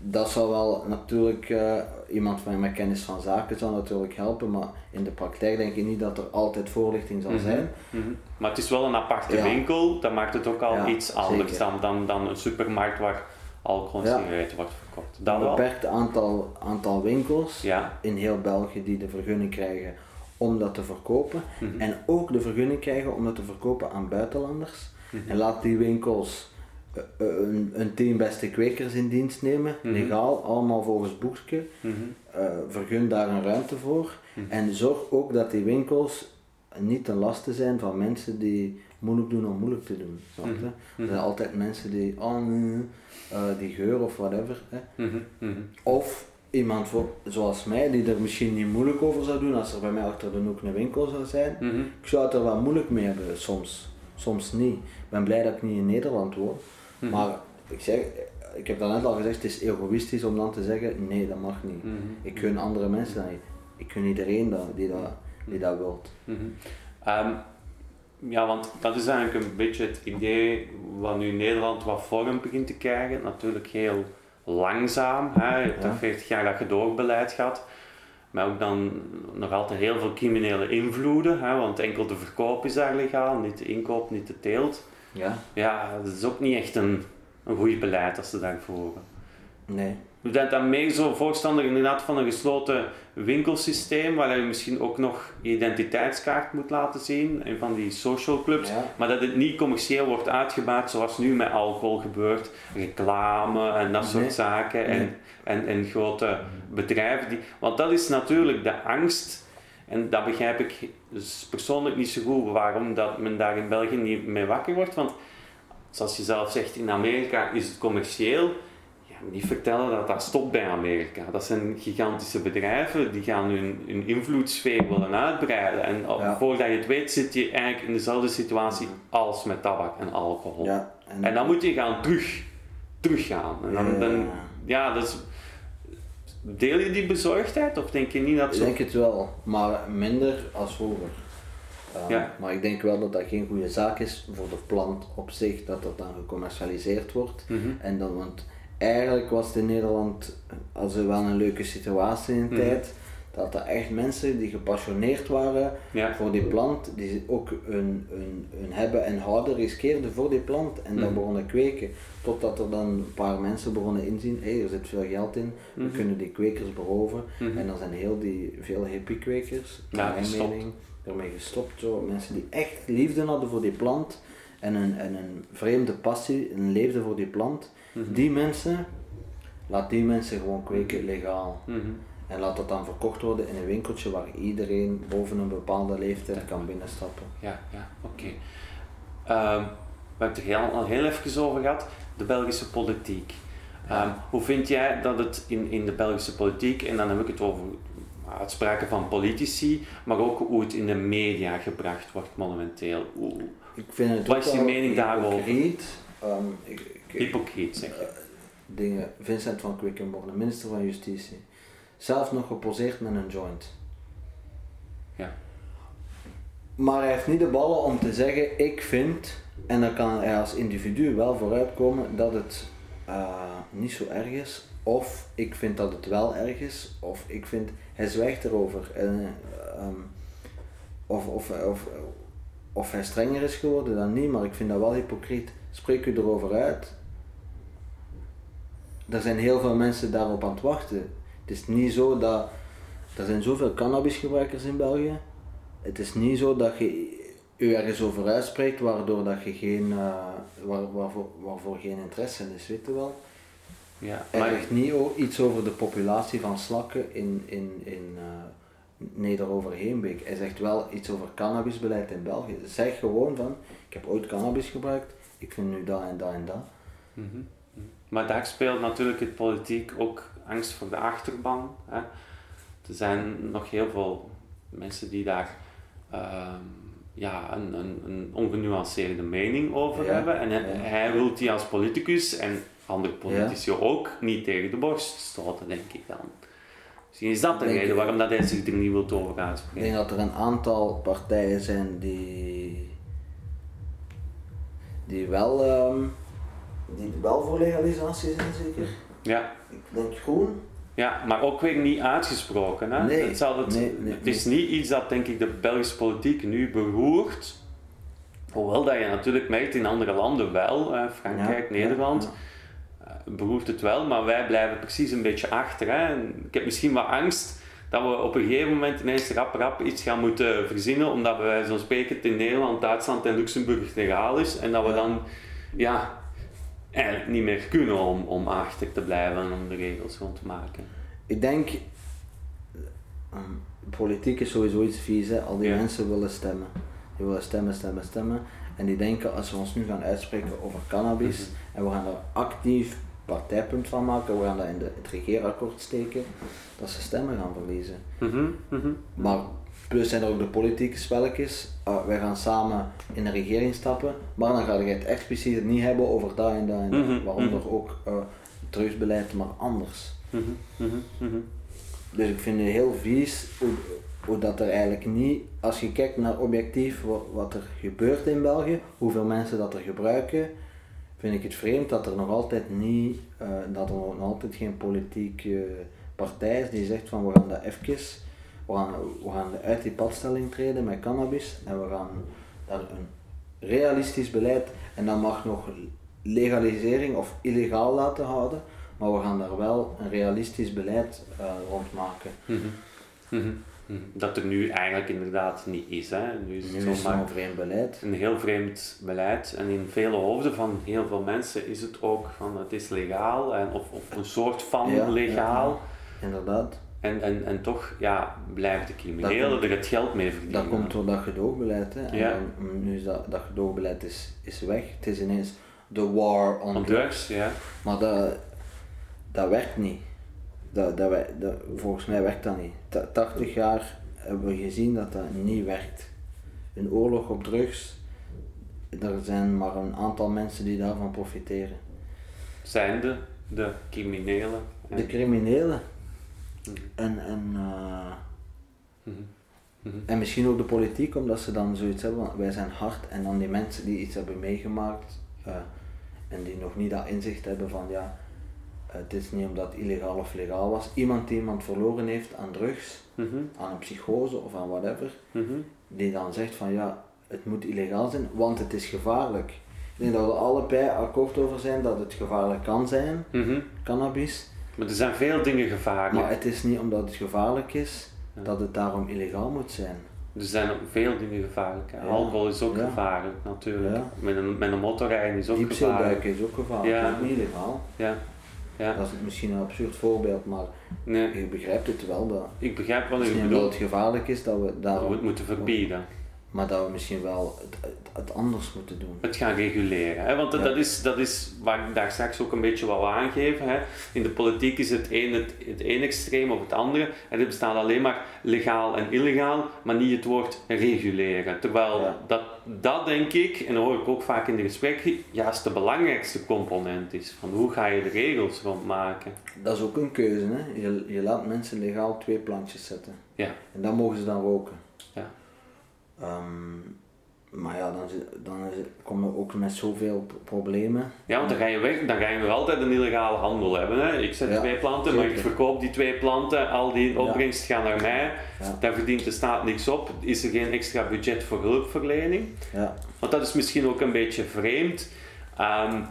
S2: Dat zou wel natuurlijk, eh, iemand van met kennis van zaken zou natuurlijk helpen, maar in de praktijk denk ik niet dat er altijd voorlichting zal
S4: Mhm.
S2: zijn.
S4: Mhm. Maar het is wel een aparte winkel, dat maakt het ook al iets anders
S2: zeker.
S4: dan, dan, dan een supermarkt waar alcohol en
S2: Ja.
S4: sigaretten wordt verkocht. Dat
S2: Een beperkt aantal, aantal winkels in heel België die de vergunning krijgen om dat te verkopen.
S4: Mhm.
S2: En ook de vergunning krijgen om dat te verkopen aan buitenlanders.
S4: Mhm.
S2: En laat die winkels een, een team beste kwekers in dienst nemen,
S4: Mhm.
S2: legaal, allemaal volgens boekje. Eh, vergun daar een ruimte voor. En zorg ook dat die winkels niet ten laste zijn van mensen die moeilijk doen om moeilijk te doen. Snap je?
S4: Mhm.
S2: Er zijn altijd mensen die, oh nee, die geur of whatever. Hè.
S4: Mhm. Mhm.
S2: Of iemand voor, zoals mij, die er misschien niet moeilijk over zou doen als er bij mij achter de hoek een winkel zou zijn.
S4: Mhm.
S2: Ik zou het er wel moeilijk mee hebben, soms. Soms niet. Ik ben blij dat ik niet in Nederland woon.
S4: Mhm.
S2: Maar ik zeg, ik heb dat net al gezegd, het is egoïstisch om dan te zeggen, nee, dat mag niet.
S4: Mhm.
S2: Ik gun andere mensen dat niet. Ik gun iedereen dat, die dat, die dat wilt.
S4: Mhm. Ehm, ja, want dat is eigenlijk een beetje het idee wat nu Nederland wat vorm begint te krijgen. Natuurlijk heel langzaam. Hè. Je hebt ja. 40 jaar dat gedoogbeleid gehad. Maar ook dan nog altijd heel veel criminele invloeden. Hè, want enkel de verkoop is daar legaal, niet de inkoop, niet de teelt. Ja. Ja, dat is ook niet echt een, een goed beleid als ze daar voeren.
S2: Nee.
S4: Je bent dan meer zo voorstander inderdaad van een gesloten winkelsysteem, waar je misschien ook nog je identiteitskaart moet laten zien en van die social clubs, maar dat het niet commercieel wordt uitgebaat zoals nu met alcohol gebeurt, reclame en dat soort zaken en, en, en grote bedrijven. Die, want dat is natuurlijk de angst en dat begrijp ik dus persoonlijk niet zo goed waarom dat men daar in België niet mee wakker wordt, want zoals je zelf zegt, in Amerika is het commercieel niet vertellen dat dat stopt bij Amerika. Dat zijn gigantische bedrijven die gaan hun, hun invloedssfeer willen uitbreiden. En voordat je het weet zit je eigenlijk in dezelfde situatie als met tabak en alcohol. Ja, en, en, dan moet je gaan terug, teruggaan. En dan, dan, ja, dat is, deel je die bezorgdheid of denk je niet dat
S2: zo... Ik denk het wel, maar minder als vroeger. Uh, ja. Maar ik denk wel dat dat geen goede zaak is voor de plant op zich, dat dat dan gecommercialiseerd wordt. Mhm. En dan, want eigenlijk was het in Nederland als er wel een leuke situatie in de mhm. tijd. Dat er echt mensen die gepassioneerd waren voor die plant, die ook hun, hun, hun hebben en houden riskeerden voor die plant en dan mhm. begonnen kweken. Totdat er dan een paar mensen begonnen inzien, hé, hey, er zit veel geld in, we mhm. kunnen die kwekers beroven. En dan zijn heel die, veel hippie kwekers, naar mijn mening, ermee gestopt. Zo. Mensen die echt liefde hadden voor die plant en een, en een vreemde passie, een leefde voor die plant. Mhm. Die mensen, laat die mensen gewoon kweken legaal. Mhm. En laat dat dan verkocht worden in een winkeltje waar iedereen boven een bepaalde leeftijd kan binnenstappen.
S4: Ja, ja, oké. Ehm, we hebben het er al heel even over gehad, de Belgische politiek. Um, hoe vind jij dat het in, in de Belgische politiek, en dan heb ik het over uitspraken van politici, maar ook hoe het in de media gebracht wordt momenteel. Hoe,
S2: ik vind het
S4: wat is je mening daarover?
S2: Um,
S4: Hypocriet zeg je. Uh,
S2: dingen, Vincent van Quickenborne, minister van Justitie. Zelf nog geposeerd met een joint.
S4: Ja.
S2: Maar hij heeft niet de ballen om te zeggen, ik vind, en dan kan hij als individu wel vooruitkomen dat het uh, niet zo erg is. Of ik vind dat het wel erg is, of ik vind, hij zwijgt erover. En, um, of, of, of, of hij strenger is geworden dan niet, maar ik vind dat wel hypocriet. Spreek u erover uit. Er zijn heel veel mensen daarop aan het wachten. Het is niet zo dat. Er zijn zoveel cannabisgebruikers in België. Het is niet zo dat je u ergens over uitspreekt waardoor dat je geen, uh, waar, waarvoor, waarvoor geen interesse is, weet je wel. Ja, maar... Hij zegt niet iets over de populatie van slakken in, in, in uh, Neder-Overheenbeek. Hij zegt wel iets over cannabisbeleid in België. Zeg gewoon van, ik heb ooit cannabis gebruikt, ik vind nu dat en dat en dat.
S4: Mhm. Maar daar speelt natuurlijk het politiek ook angst voor de achterban. Hè. Er zijn nog heel veel mensen die daar ehm, ja, een, een, een, ongenuanceerde mening over hebben. En hij, wil die als politicus en andere politici ook niet tegen de borst stoten, denk ik dan. Misschien is dat de reden waarom dat hij zich er niet wil over uitspreken.
S2: Ik denk dat er een aantal partijen zijn die die wel, ehm, die wel voor legalisatie zijn, zeker.
S4: Ja.
S2: Ik denk groen.
S4: Ja, maar ook weer niet uitgesproken. Hè?
S2: Nee,
S4: het, het, nee, nee, het is niet iets dat denk ik de Belgische politiek nu beroert. Hoewel dat je natuurlijk merkt in andere landen wel, Frankrijk, Nederland, ja. Uh, beroert het wel, maar wij blijven precies een beetje achter. Hè? ik heb misschien wat angst dat we op een gegeven moment ineens rap rap iets gaan moeten verzinnen, omdat wijze van spreken het in Nederland, Duitsland en Luxemburg legaal is. En dat we dan ja, eigenlijk niet meer kunnen om, om achter te blijven en om de regels rond te maken.
S2: Ik denk, um, politiek is sowieso iets vies, hè? al die mensen willen stemmen. Die willen stemmen, stemmen, stemmen. En die denken als we ons nu gaan uitspreken over cannabis mhm. en we gaan er actief partijpunt van maken, we gaan dat in de, het regeerakkoord steken, dat ze stemmen gaan verliezen.
S4: Mhm, mhm.
S2: Maar plus zijn er ook de politieke spelletjes, uh, wij gaan samen in de regering stappen, maar dan ga je het expliciet niet hebben over dat en dat en dat, mm waaronder ook uh, drugsbeleid, maar anders. dus ik vind het heel vies hoe, hoe dat er eigenlijk niet, als je kijkt naar objectief wat, wat er gebeurt in België, hoeveel mensen dat er gebruiken, vind ik het vreemd dat er nog altijd niet, uh, dat er nog altijd geen politieke partij is die zegt van we gaan dat even, we gaan, we gaan uit die padstelling treden met cannabis en we gaan daar een realistisch beleid en dan mag nog legalisering of illegaal laten houden, maar we gaan daar wel een realistisch beleid uh, rond maken.
S4: Mhm. Mhm. Dat er nu eigenlijk inderdaad niet is. Hè.
S2: Nu is het, nu is een vreemd beleid.
S4: Een heel vreemd beleid. En in vele hoofden van heel veel mensen is het ook van het is legaal en, of, of een soort van legaal.
S2: Ja, inderdaad.
S4: En, en, en toch ja, blijven de criminelen er het geld mee verdienen.
S2: Dat komt door dat gedoogbeleid. Hè. En ja. dan, nu is dat, dat gedoogbeleid is, is weg. Het is ineens de war on, drugs.
S4: Ja.
S2: Maar dat, dat werkt niet. Dat, dat, dat, volgens mij werkt dat niet. 80 jaar hebben we gezien dat dat niet werkt. Een oorlog op drugs, er zijn maar een aantal mensen die daarvan profiteren.
S4: Zijn de, de criminelen?
S2: De criminelen. Mhm. En, en, uh, en misschien ook de politiek, omdat ze dan zoiets hebben, wij zijn hard en dan die mensen die iets hebben meegemaakt uh, en die nog niet dat inzicht hebben van ja, het is niet omdat het illegaal of legaal was. Iemand die iemand verloren heeft aan drugs, mhm. aan een psychose of aan whatever, mhm. die dan zegt van ja, het moet illegaal zijn, want het is gevaarlijk. Ik denk dat we allebei akkoord over zijn dat het gevaarlijk kan zijn, mhm. cannabis.
S4: Maar er zijn veel dingen gevaarlijk.
S2: Maar het is niet omdat het gevaarlijk is, dat het daarom illegaal moet zijn.
S4: Er zijn ook veel dingen gevaarlijk. Alcohol is ook gevaarlijk natuurlijk. Met, een, met een motorrijden is ook gevaarlijk.
S2: is ook gevaarlijk, ja. niet illegaal.
S4: Ja. Ja.
S2: Dat is misschien een absurd voorbeeld, maar nee. je begrijpt het wel. Dat
S4: ik begrijp wat
S2: je
S4: bedoelt.
S2: dat het gevaarlijk is dat we daar.
S4: we het moeten verbieden.
S2: Maar dat we misschien wel het, het, anders moeten doen.
S4: Het gaan reguleren. Hè? Want dat, is, dat is waar ik daar straks ook een beetje wat aangeven. Hè? In de politiek is het een het, het een extreem of het andere. En er bestaat alleen maar legaal en illegaal, maar niet het woord reguleren. Terwijl dat, dat denk ik, en dat hoor ik ook vaak in de gesprekken, juist de belangrijkste component is. Van hoe ga je de regels rondmaken?
S2: Dat is ook een keuze. Hè? Je, je laat mensen legaal twee plantjes zetten.
S4: Ja.
S2: En dan mogen ze dan roken.
S4: Ja.
S2: Um, maar ja, dan, dan kom je ook met zoveel problemen.
S4: Ja, want dan ga je weg, dan ga je nog altijd een illegale handel hebben. Hè? Ik zet twee planten, maar ik verkoop die twee planten, al die opbrengst gaat naar mij. Daar verdient de staat niks op. Is er geen extra budget voor hulpverlening?
S2: Ja.
S4: Want dat is misschien ook een beetje vreemd. Um,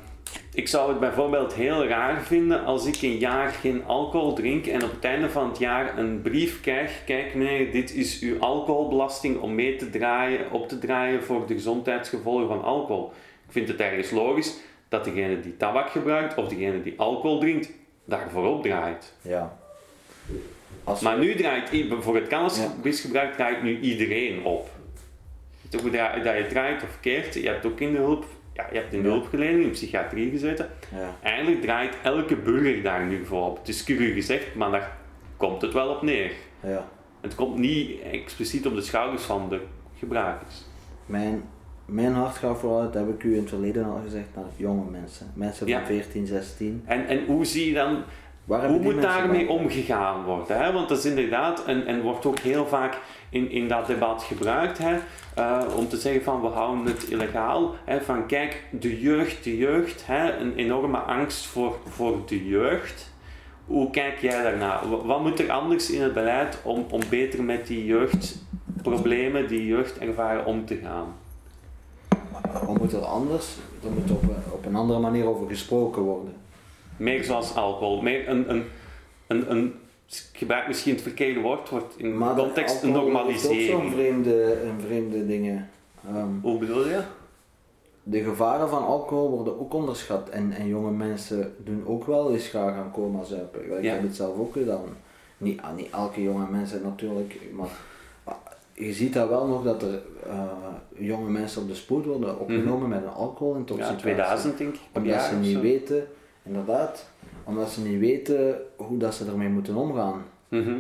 S4: ik zou het bijvoorbeeld heel raar vinden als ik een jaar geen alcohol drink en op het einde van het jaar een brief krijg. Kijk meneer, dit is uw alcoholbelasting om mee te draaien, op te draaien voor de gezondheidsgevolgen van alcohol. Ik vind het ergens logisch dat degene die tabak gebruikt of degene die alcohol drinkt, daarvoor opdraait.
S2: Ja.
S4: Als maar nu draait, voor het cannabisgebruik draait nu iedereen op. Dat je draait of keert, je hebt ook in de hulp ja, je hebt in de hulpverlening, in psychiatrie gezeten.
S2: Ja.
S4: Eigenlijk draait elke burger daar nu voor op. Het is cru gezegd, maar daar komt het wel op neer.
S2: Ja.
S4: Het komt niet expliciet op de schouders van de gebruikers.
S2: Mijn, mijn hart gaat vooral, dat heb ik u in het verleden al gezegd, naar jonge mensen. Mensen van 14, 16.
S4: En, en hoe zie je dan hoe moet daarmee omgegaan worden? Hè? Want dat is inderdaad, en, en wordt ook heel vaak in, in dat debat gebruikt, hè? Uh, om te zeggen van we houden het illegaal. Hè? Van kijk, de jeugd, de jeugd, hè? een enorme angst voor, voor de jeugd. Hoe kijk jij daarnaar? Wat moet er anders in het beleid om, om beter met die jeugdproblemen, die jeugd ervaren om te gaan?
S2: Wat moet er anders? Er moet op, op een andere manier over gesproken worden.
S4: Meer zoals alcohol. Meer een, een, een, een gebruik misschien het verkeerde woord, wordt in maar context een normalisering.
S2: Dat is ook zo'n vreemde, een vreemde dingen. Um,
S4: Hoe bedoel je?
S2: De gevaren van alcohol worden ook onderschat en, en jonge mensen doen ook wel eens graag aan coma zuipen. Ik heb het zelf ook gedaan. Niet, ah, niet elke jonge mensen natuurlijk, maar je ziet dat wel nog dat er uh, jonge mensen op de spoed worden opgenomen mhm. met een alcoholintoxicatie.
S4: Ja, 2000 denk ik.
S2: Omdat ze niet weten Inderdaad, omdat ze niet weten hoe dat ze ermee moeten omgaan.
S4: Mhm.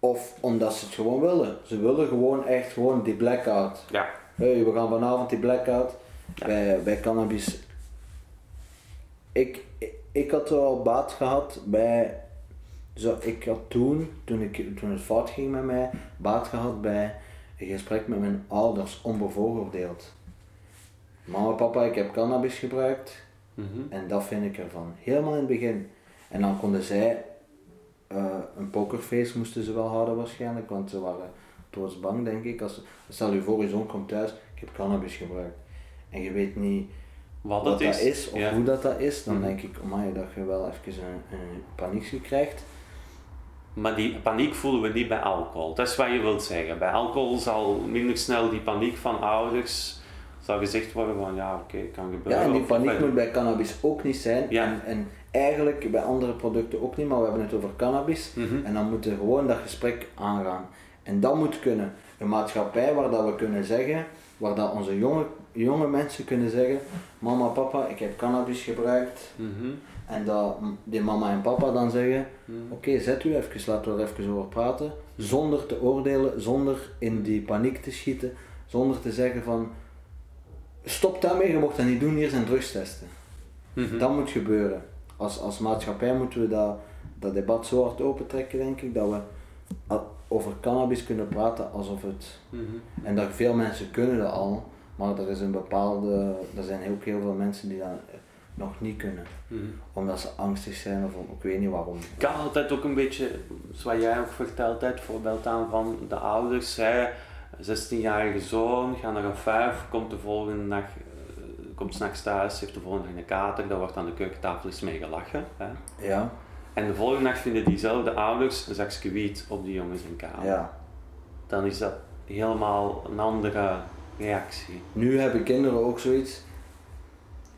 S2: Of omdat ze het gewoon willen. Ze willen gewoon echt gewoon die blackout.
S4: Ja.
S2: Hey, we gaan vanavond die blackout. Bij, bij cannabis. Ik, ik, ik had wel baat gehad bij Dus ik had toen, toen, ik, toen het fout ging met mij, baat gehad bij een gesprek met mijn ouders, onbevooroordeeld. Mama, papa, ik heb cannabis gebruikt
S4: Mhm.
S2: en dat vind ik ervan. Helemaal in het begin. En dan konden zij eh, een pokerface moesten ze wel houden waarschijnlijk, want ze waren doodsbang denk ik. Als, stel je voor, je zoon komt thuis, ik heb cannabis gebruikt. En je weet niet
S4: Wat,
S2: dat
S4: is.
S2: is of
S4: ja.
S2: hoe dat, dat is, dan
S4: Mhm.
S2: denk ik, amai, dat je wel even een, een paniekje krijgt.
S4: Maar die paniek voelen we niet bij alcohol. Dat is wat je wilt zeggen. Bij alcohol zal minder snel die paniek van ouders zal gezegd worden van ja, oké, kan gebeuren.
S2: Ja, en die paniek moet bij cannabis ook niet zijn.
S4: Ja.
S2: En, en eigenlijk bij andere producten ook niet, maar we hebben het over cannabis.
S4: Mhm.
S2: En dan moeten we gewoon dat gesprek aangaan. En dat moet kunnen. Een maatschappij waar dat we kunnen zeggen, waar dat onze jonge, jonge mensen kunnen zeggen, mama, papa, ik heb cannabis gebruikt.
S4: Mhm.
S2: En dat die mama en papa dan zeggen,
S4: Mhm.
S2: oké, zet u even, laten we er even over praten. Zonder te oordelen, zonder in die paniek te schieten, zonder te zeggen van, stop daarmee, je mocht dat niet doen, hier zijn drugstesten.
S4: Mhm.
S2: Dat moet gebeuren. Als, als maatschappij moeten we dat, dat debat zo hard opentrekken, denk ik, dat we over cannabis kunnen praten alsof het.
S4: Mhm.
S2: En dat veel mensen kunnen dat al, maar er is een bepaalde. Er zijn ook heel veel mensen die dat nog niet kunnen.
S4: Mhm.
S2: Omdat ze angstig zijn of ik weet niet waarom.
S4: Ik kan altijd ook een beetje, zoals jij ook verteld hebt, voorbeeld aan van de ouders. Hè, 16-jarige zoon, gaat naar een vijf, komt de volgende dag, eh, komt s'nachts thuis, heeft de volgende dag een kater, daar wordt aan de keukentafel eens mee gelachen. Hè.
S2: Ja,
S4: En de volgende dag vinden diezelfde ouders een zakje wiet op die jongens in kamer.
S2: ja.
S4: Dan is dat helemaal een andere reactie.
S2: Nu hebben kinderen ook zoiets.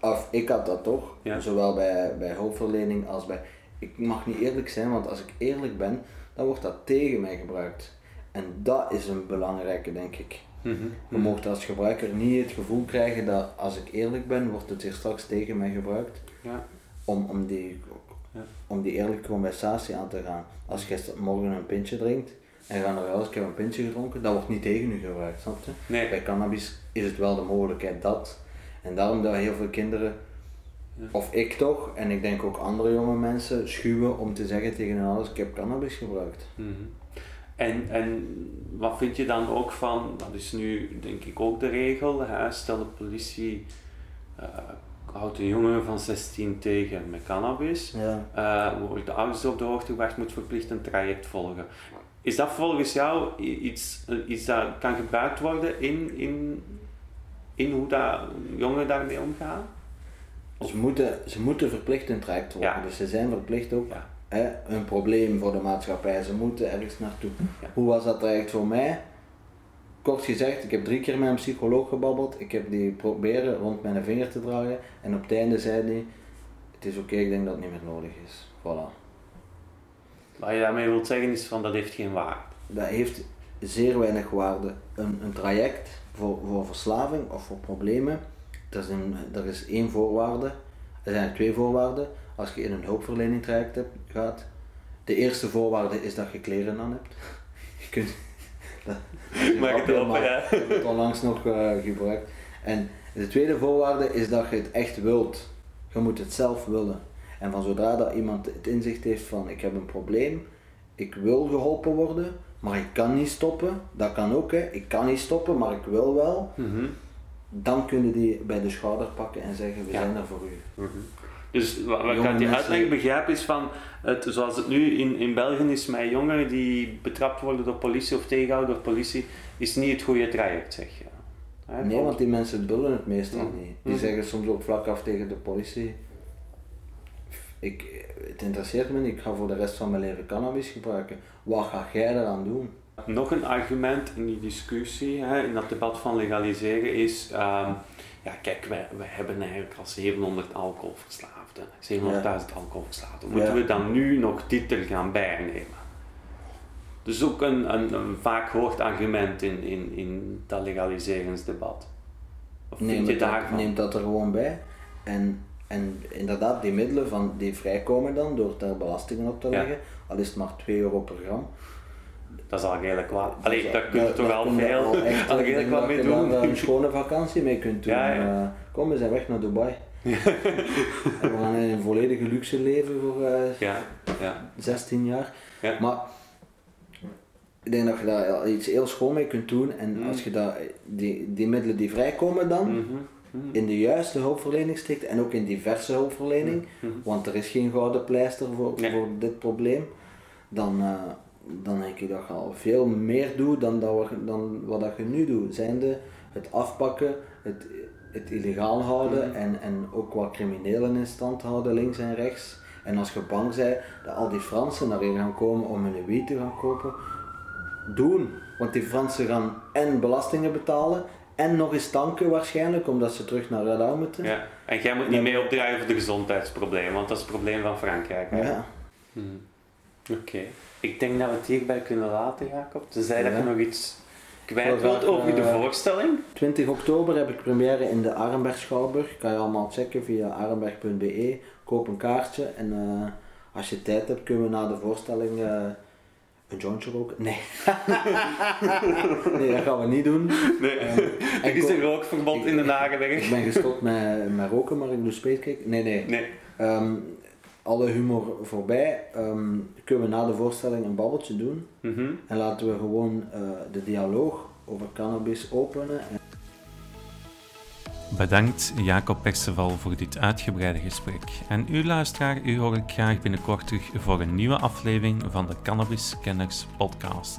S2: Of ik had dat toch,
S4: Ja.
S2: zowel bij, bij hulpverlening als bij. Ik mag niet eerlijk zijn, want als ik eerlijk ben, dan wordt dat tegen mij gebruikt. En dat is een belangrijke, denk ik.
S4: Mhm.
S2: Je mocht als gebruiker niet het gevoel krijgen dat als ik eerlijk ben, wordt het hier straks tegen mij gebruikt.
S4: Ja.
S2: Om, om, die,
S4: Ja.
S2: om die eerlijke conversatie aan te gaan. Als je morgen een pintje drinkt en naar huis, ik heb een pintje gedronken, dat wordt niet tegen u gebruikt, snap je?
S4: Nee.
S2: Bij cannabis is het wel de mogelijkheid dat. En daarom dat heel veel kinderen,
S4: Ja.
S2: of ik toch, en ik denk ook andere jonge mensen, schuwen om te zeggen tegen hun ouders, ik heb cannabis gebruikt.
S4: Mhm. En, en wat vind je dan ook van, dat is nu denk ik ook de regel, hè? stel de politie eh, houdt een jongen van 16 tegen met cannabis,
S2: Ja.
S4: eh wordt de ouders op de hoogte gebracht, moet verplicht een traject volgen. Is dat volgens jou iets, eh, iets dat kan gebruikt worden in, in, in hoe dat jongeren daarmee omgaan?
S2: Ze moeten, ze moeten verplicht een traject
S4: Ja.
S2: dus ze zijn verplicht ook
S4: Ja.
S2: Hè, een probleem voor de maatschappij. Ze moeten ergens naartoe.
S4: Ja.
S2: Hoe was dat traject voor mij? Kort gezegd, ik heb drie keer met een psycholoog gebabbeld. Ik heb die proberen rond mijn vinger te draaien. En op het einde zei hij, het is oké, ik denk dat het niet meer nodig is. Voilà.
S4: Wat je daarmee wilt zeggen is van dat heeft geen waarde.
S2: Dat heeft zeer weinig waarde. Een, een traject voor, voor verslaving of voor problemen, er is, een, er is één voorwaarde. Er zijn twee voorwaarden. Als je in een hulpverlening traject hebt, gaat. De eerste voorwaarde is dat je kleren aan hebt. Je kunt... Dat, dat
S4: Maak het op, ja.
S2: Heb het onlangs nog eh, gebruikt. En de tweede voorwaarde is dat je het echt wilt. Je moet het zelf willen. En van zodra dat iemand het inzicht heeft van ik heb een probleem, ik wil geholpen worden, maar ik kan niet stoppen, dat kan ook hè, ik kan niet stoppen, maar ik wil wel,
S4: Mhm.
S2: dan kunnen die bij de schouder pakken en zeggen we
S4: Ja.
S2: zijn er voor u.
S4: Mhm. Dus wat, ik uit die uitleg begrijp is van, het, zoals het nu in, in België is met jongeren die betrapt worden door politie of tegengehouden door politie, is niet het goede traject, zeg je. Hè,
S2: Nee, want die mensen dullen het meestal
S4: Mhm.
S2: niet. Die
S4: Mhm.
S2: zeggen soms ook vlak af tegen de politie, ik, het interesseert me niet, ik ga voor de rest van mijn leven cannabis gebruiken. Wat ga jij eraan doen?
S4: Nog een argument in die discussie, hè, in dat debat van legaliseren, is: ehm, ja, kijk, wij, wij hebben eigenlijk al 700 alcoholverslaafden, 700.000 alcoholverslaafden. Moeten we dan nu nog dit er gaan bijnemen? Dus ook een, een, een vaak gehoord argument in, in, in dat legaliseringsdebat. Of vind je daarvan?
S2: neem dat er gewoon bij. En, en inderdaad, die middelen van, die vrijkomen dan door daar belastingen op te
S4: Ja.
S2: leggen, al is het maar 2 euro per gram.
S4: Dat is al redelijk wat. Allee,
S2: Dus,
S4: daar kun je
S2: daar-
S4: toch
S2: daar
S4: al veel,
S2: al
S4: redelijk wat mee
S2: je daar,
S4: doen.
S2: eh, een schone vakantie mee kunt doen.
S4: Ja, ja.
S2: Eh, kom, we zijn weg naar Dubai. en we gaan in een volledige luxe leven voor... eh,
S4: Ja,
S2: ja. 16 jaar. Maar ik denk dat je daar iets heel schoon mee kunt doen. En mm. als je dat, die, die middelen die vrijkomen dan, mhm. Mhm. in de juiste hulpverlening stikt en ook in diverse hulpverlening, mhm. want er is geen gouden pleister voor, voor dit probleem, dan, uh, dan denk ik dat je al veel meer doet dan, dat we, dan wat dat je nu doet. Zijnde het afpakken, het, het illegaal houden en, en ook wat criminelen in stand houden links en rechts. En als je bang bent dat al die Fransen naar hier gaan komen om hun wiet te gaan kopen, doen. Want die Fransen gaan en belastingen betalen en nog eens tanken waarschijnlijk, omdat ze terug naar Radar moeten.
S4: Ja. En jij moet niet mee opdraaien voor de gezondheidsproblemen, want dat is het probleem van Frankrijk.
S2: Ja.
S4: Hmm. Oké. Ik denk dat we het hierbij kunnen laten, Jacob. Tenzij ja. dat je nog iets kwijt wilt over de eh, voorstelling.
S2: 20 oktober heb ik première in de Arenberg Schouwburg. Kan je allemaal checken via arenberg.be. Koop een kaartje en uh, als je tijd hebt kunnen we na de voorstelling uh, een jointje roken? Nee. nee, dat gaan we niet doen.
S4: Nee. Uh, er is een rookverbod in de nagelegd.
S2: Ik ben gestopt met, met roken, maar ik doe spacecake. Nee, nee.
S4: nee.
S2: Um, alle humor voorbij. Um, kunnen we na de voorstelling een babbeltje doen. Mm -hmm. En laten we gewoon uh, de dialoog over cannabis openen.
S1: Bedankt Jacob Perceval voor dit uitgebreide gesprek. En u luisteraar, u hoor ik graag binnenkort terug voor een nieuwe aflevering van de Cannabis Kenners podcast.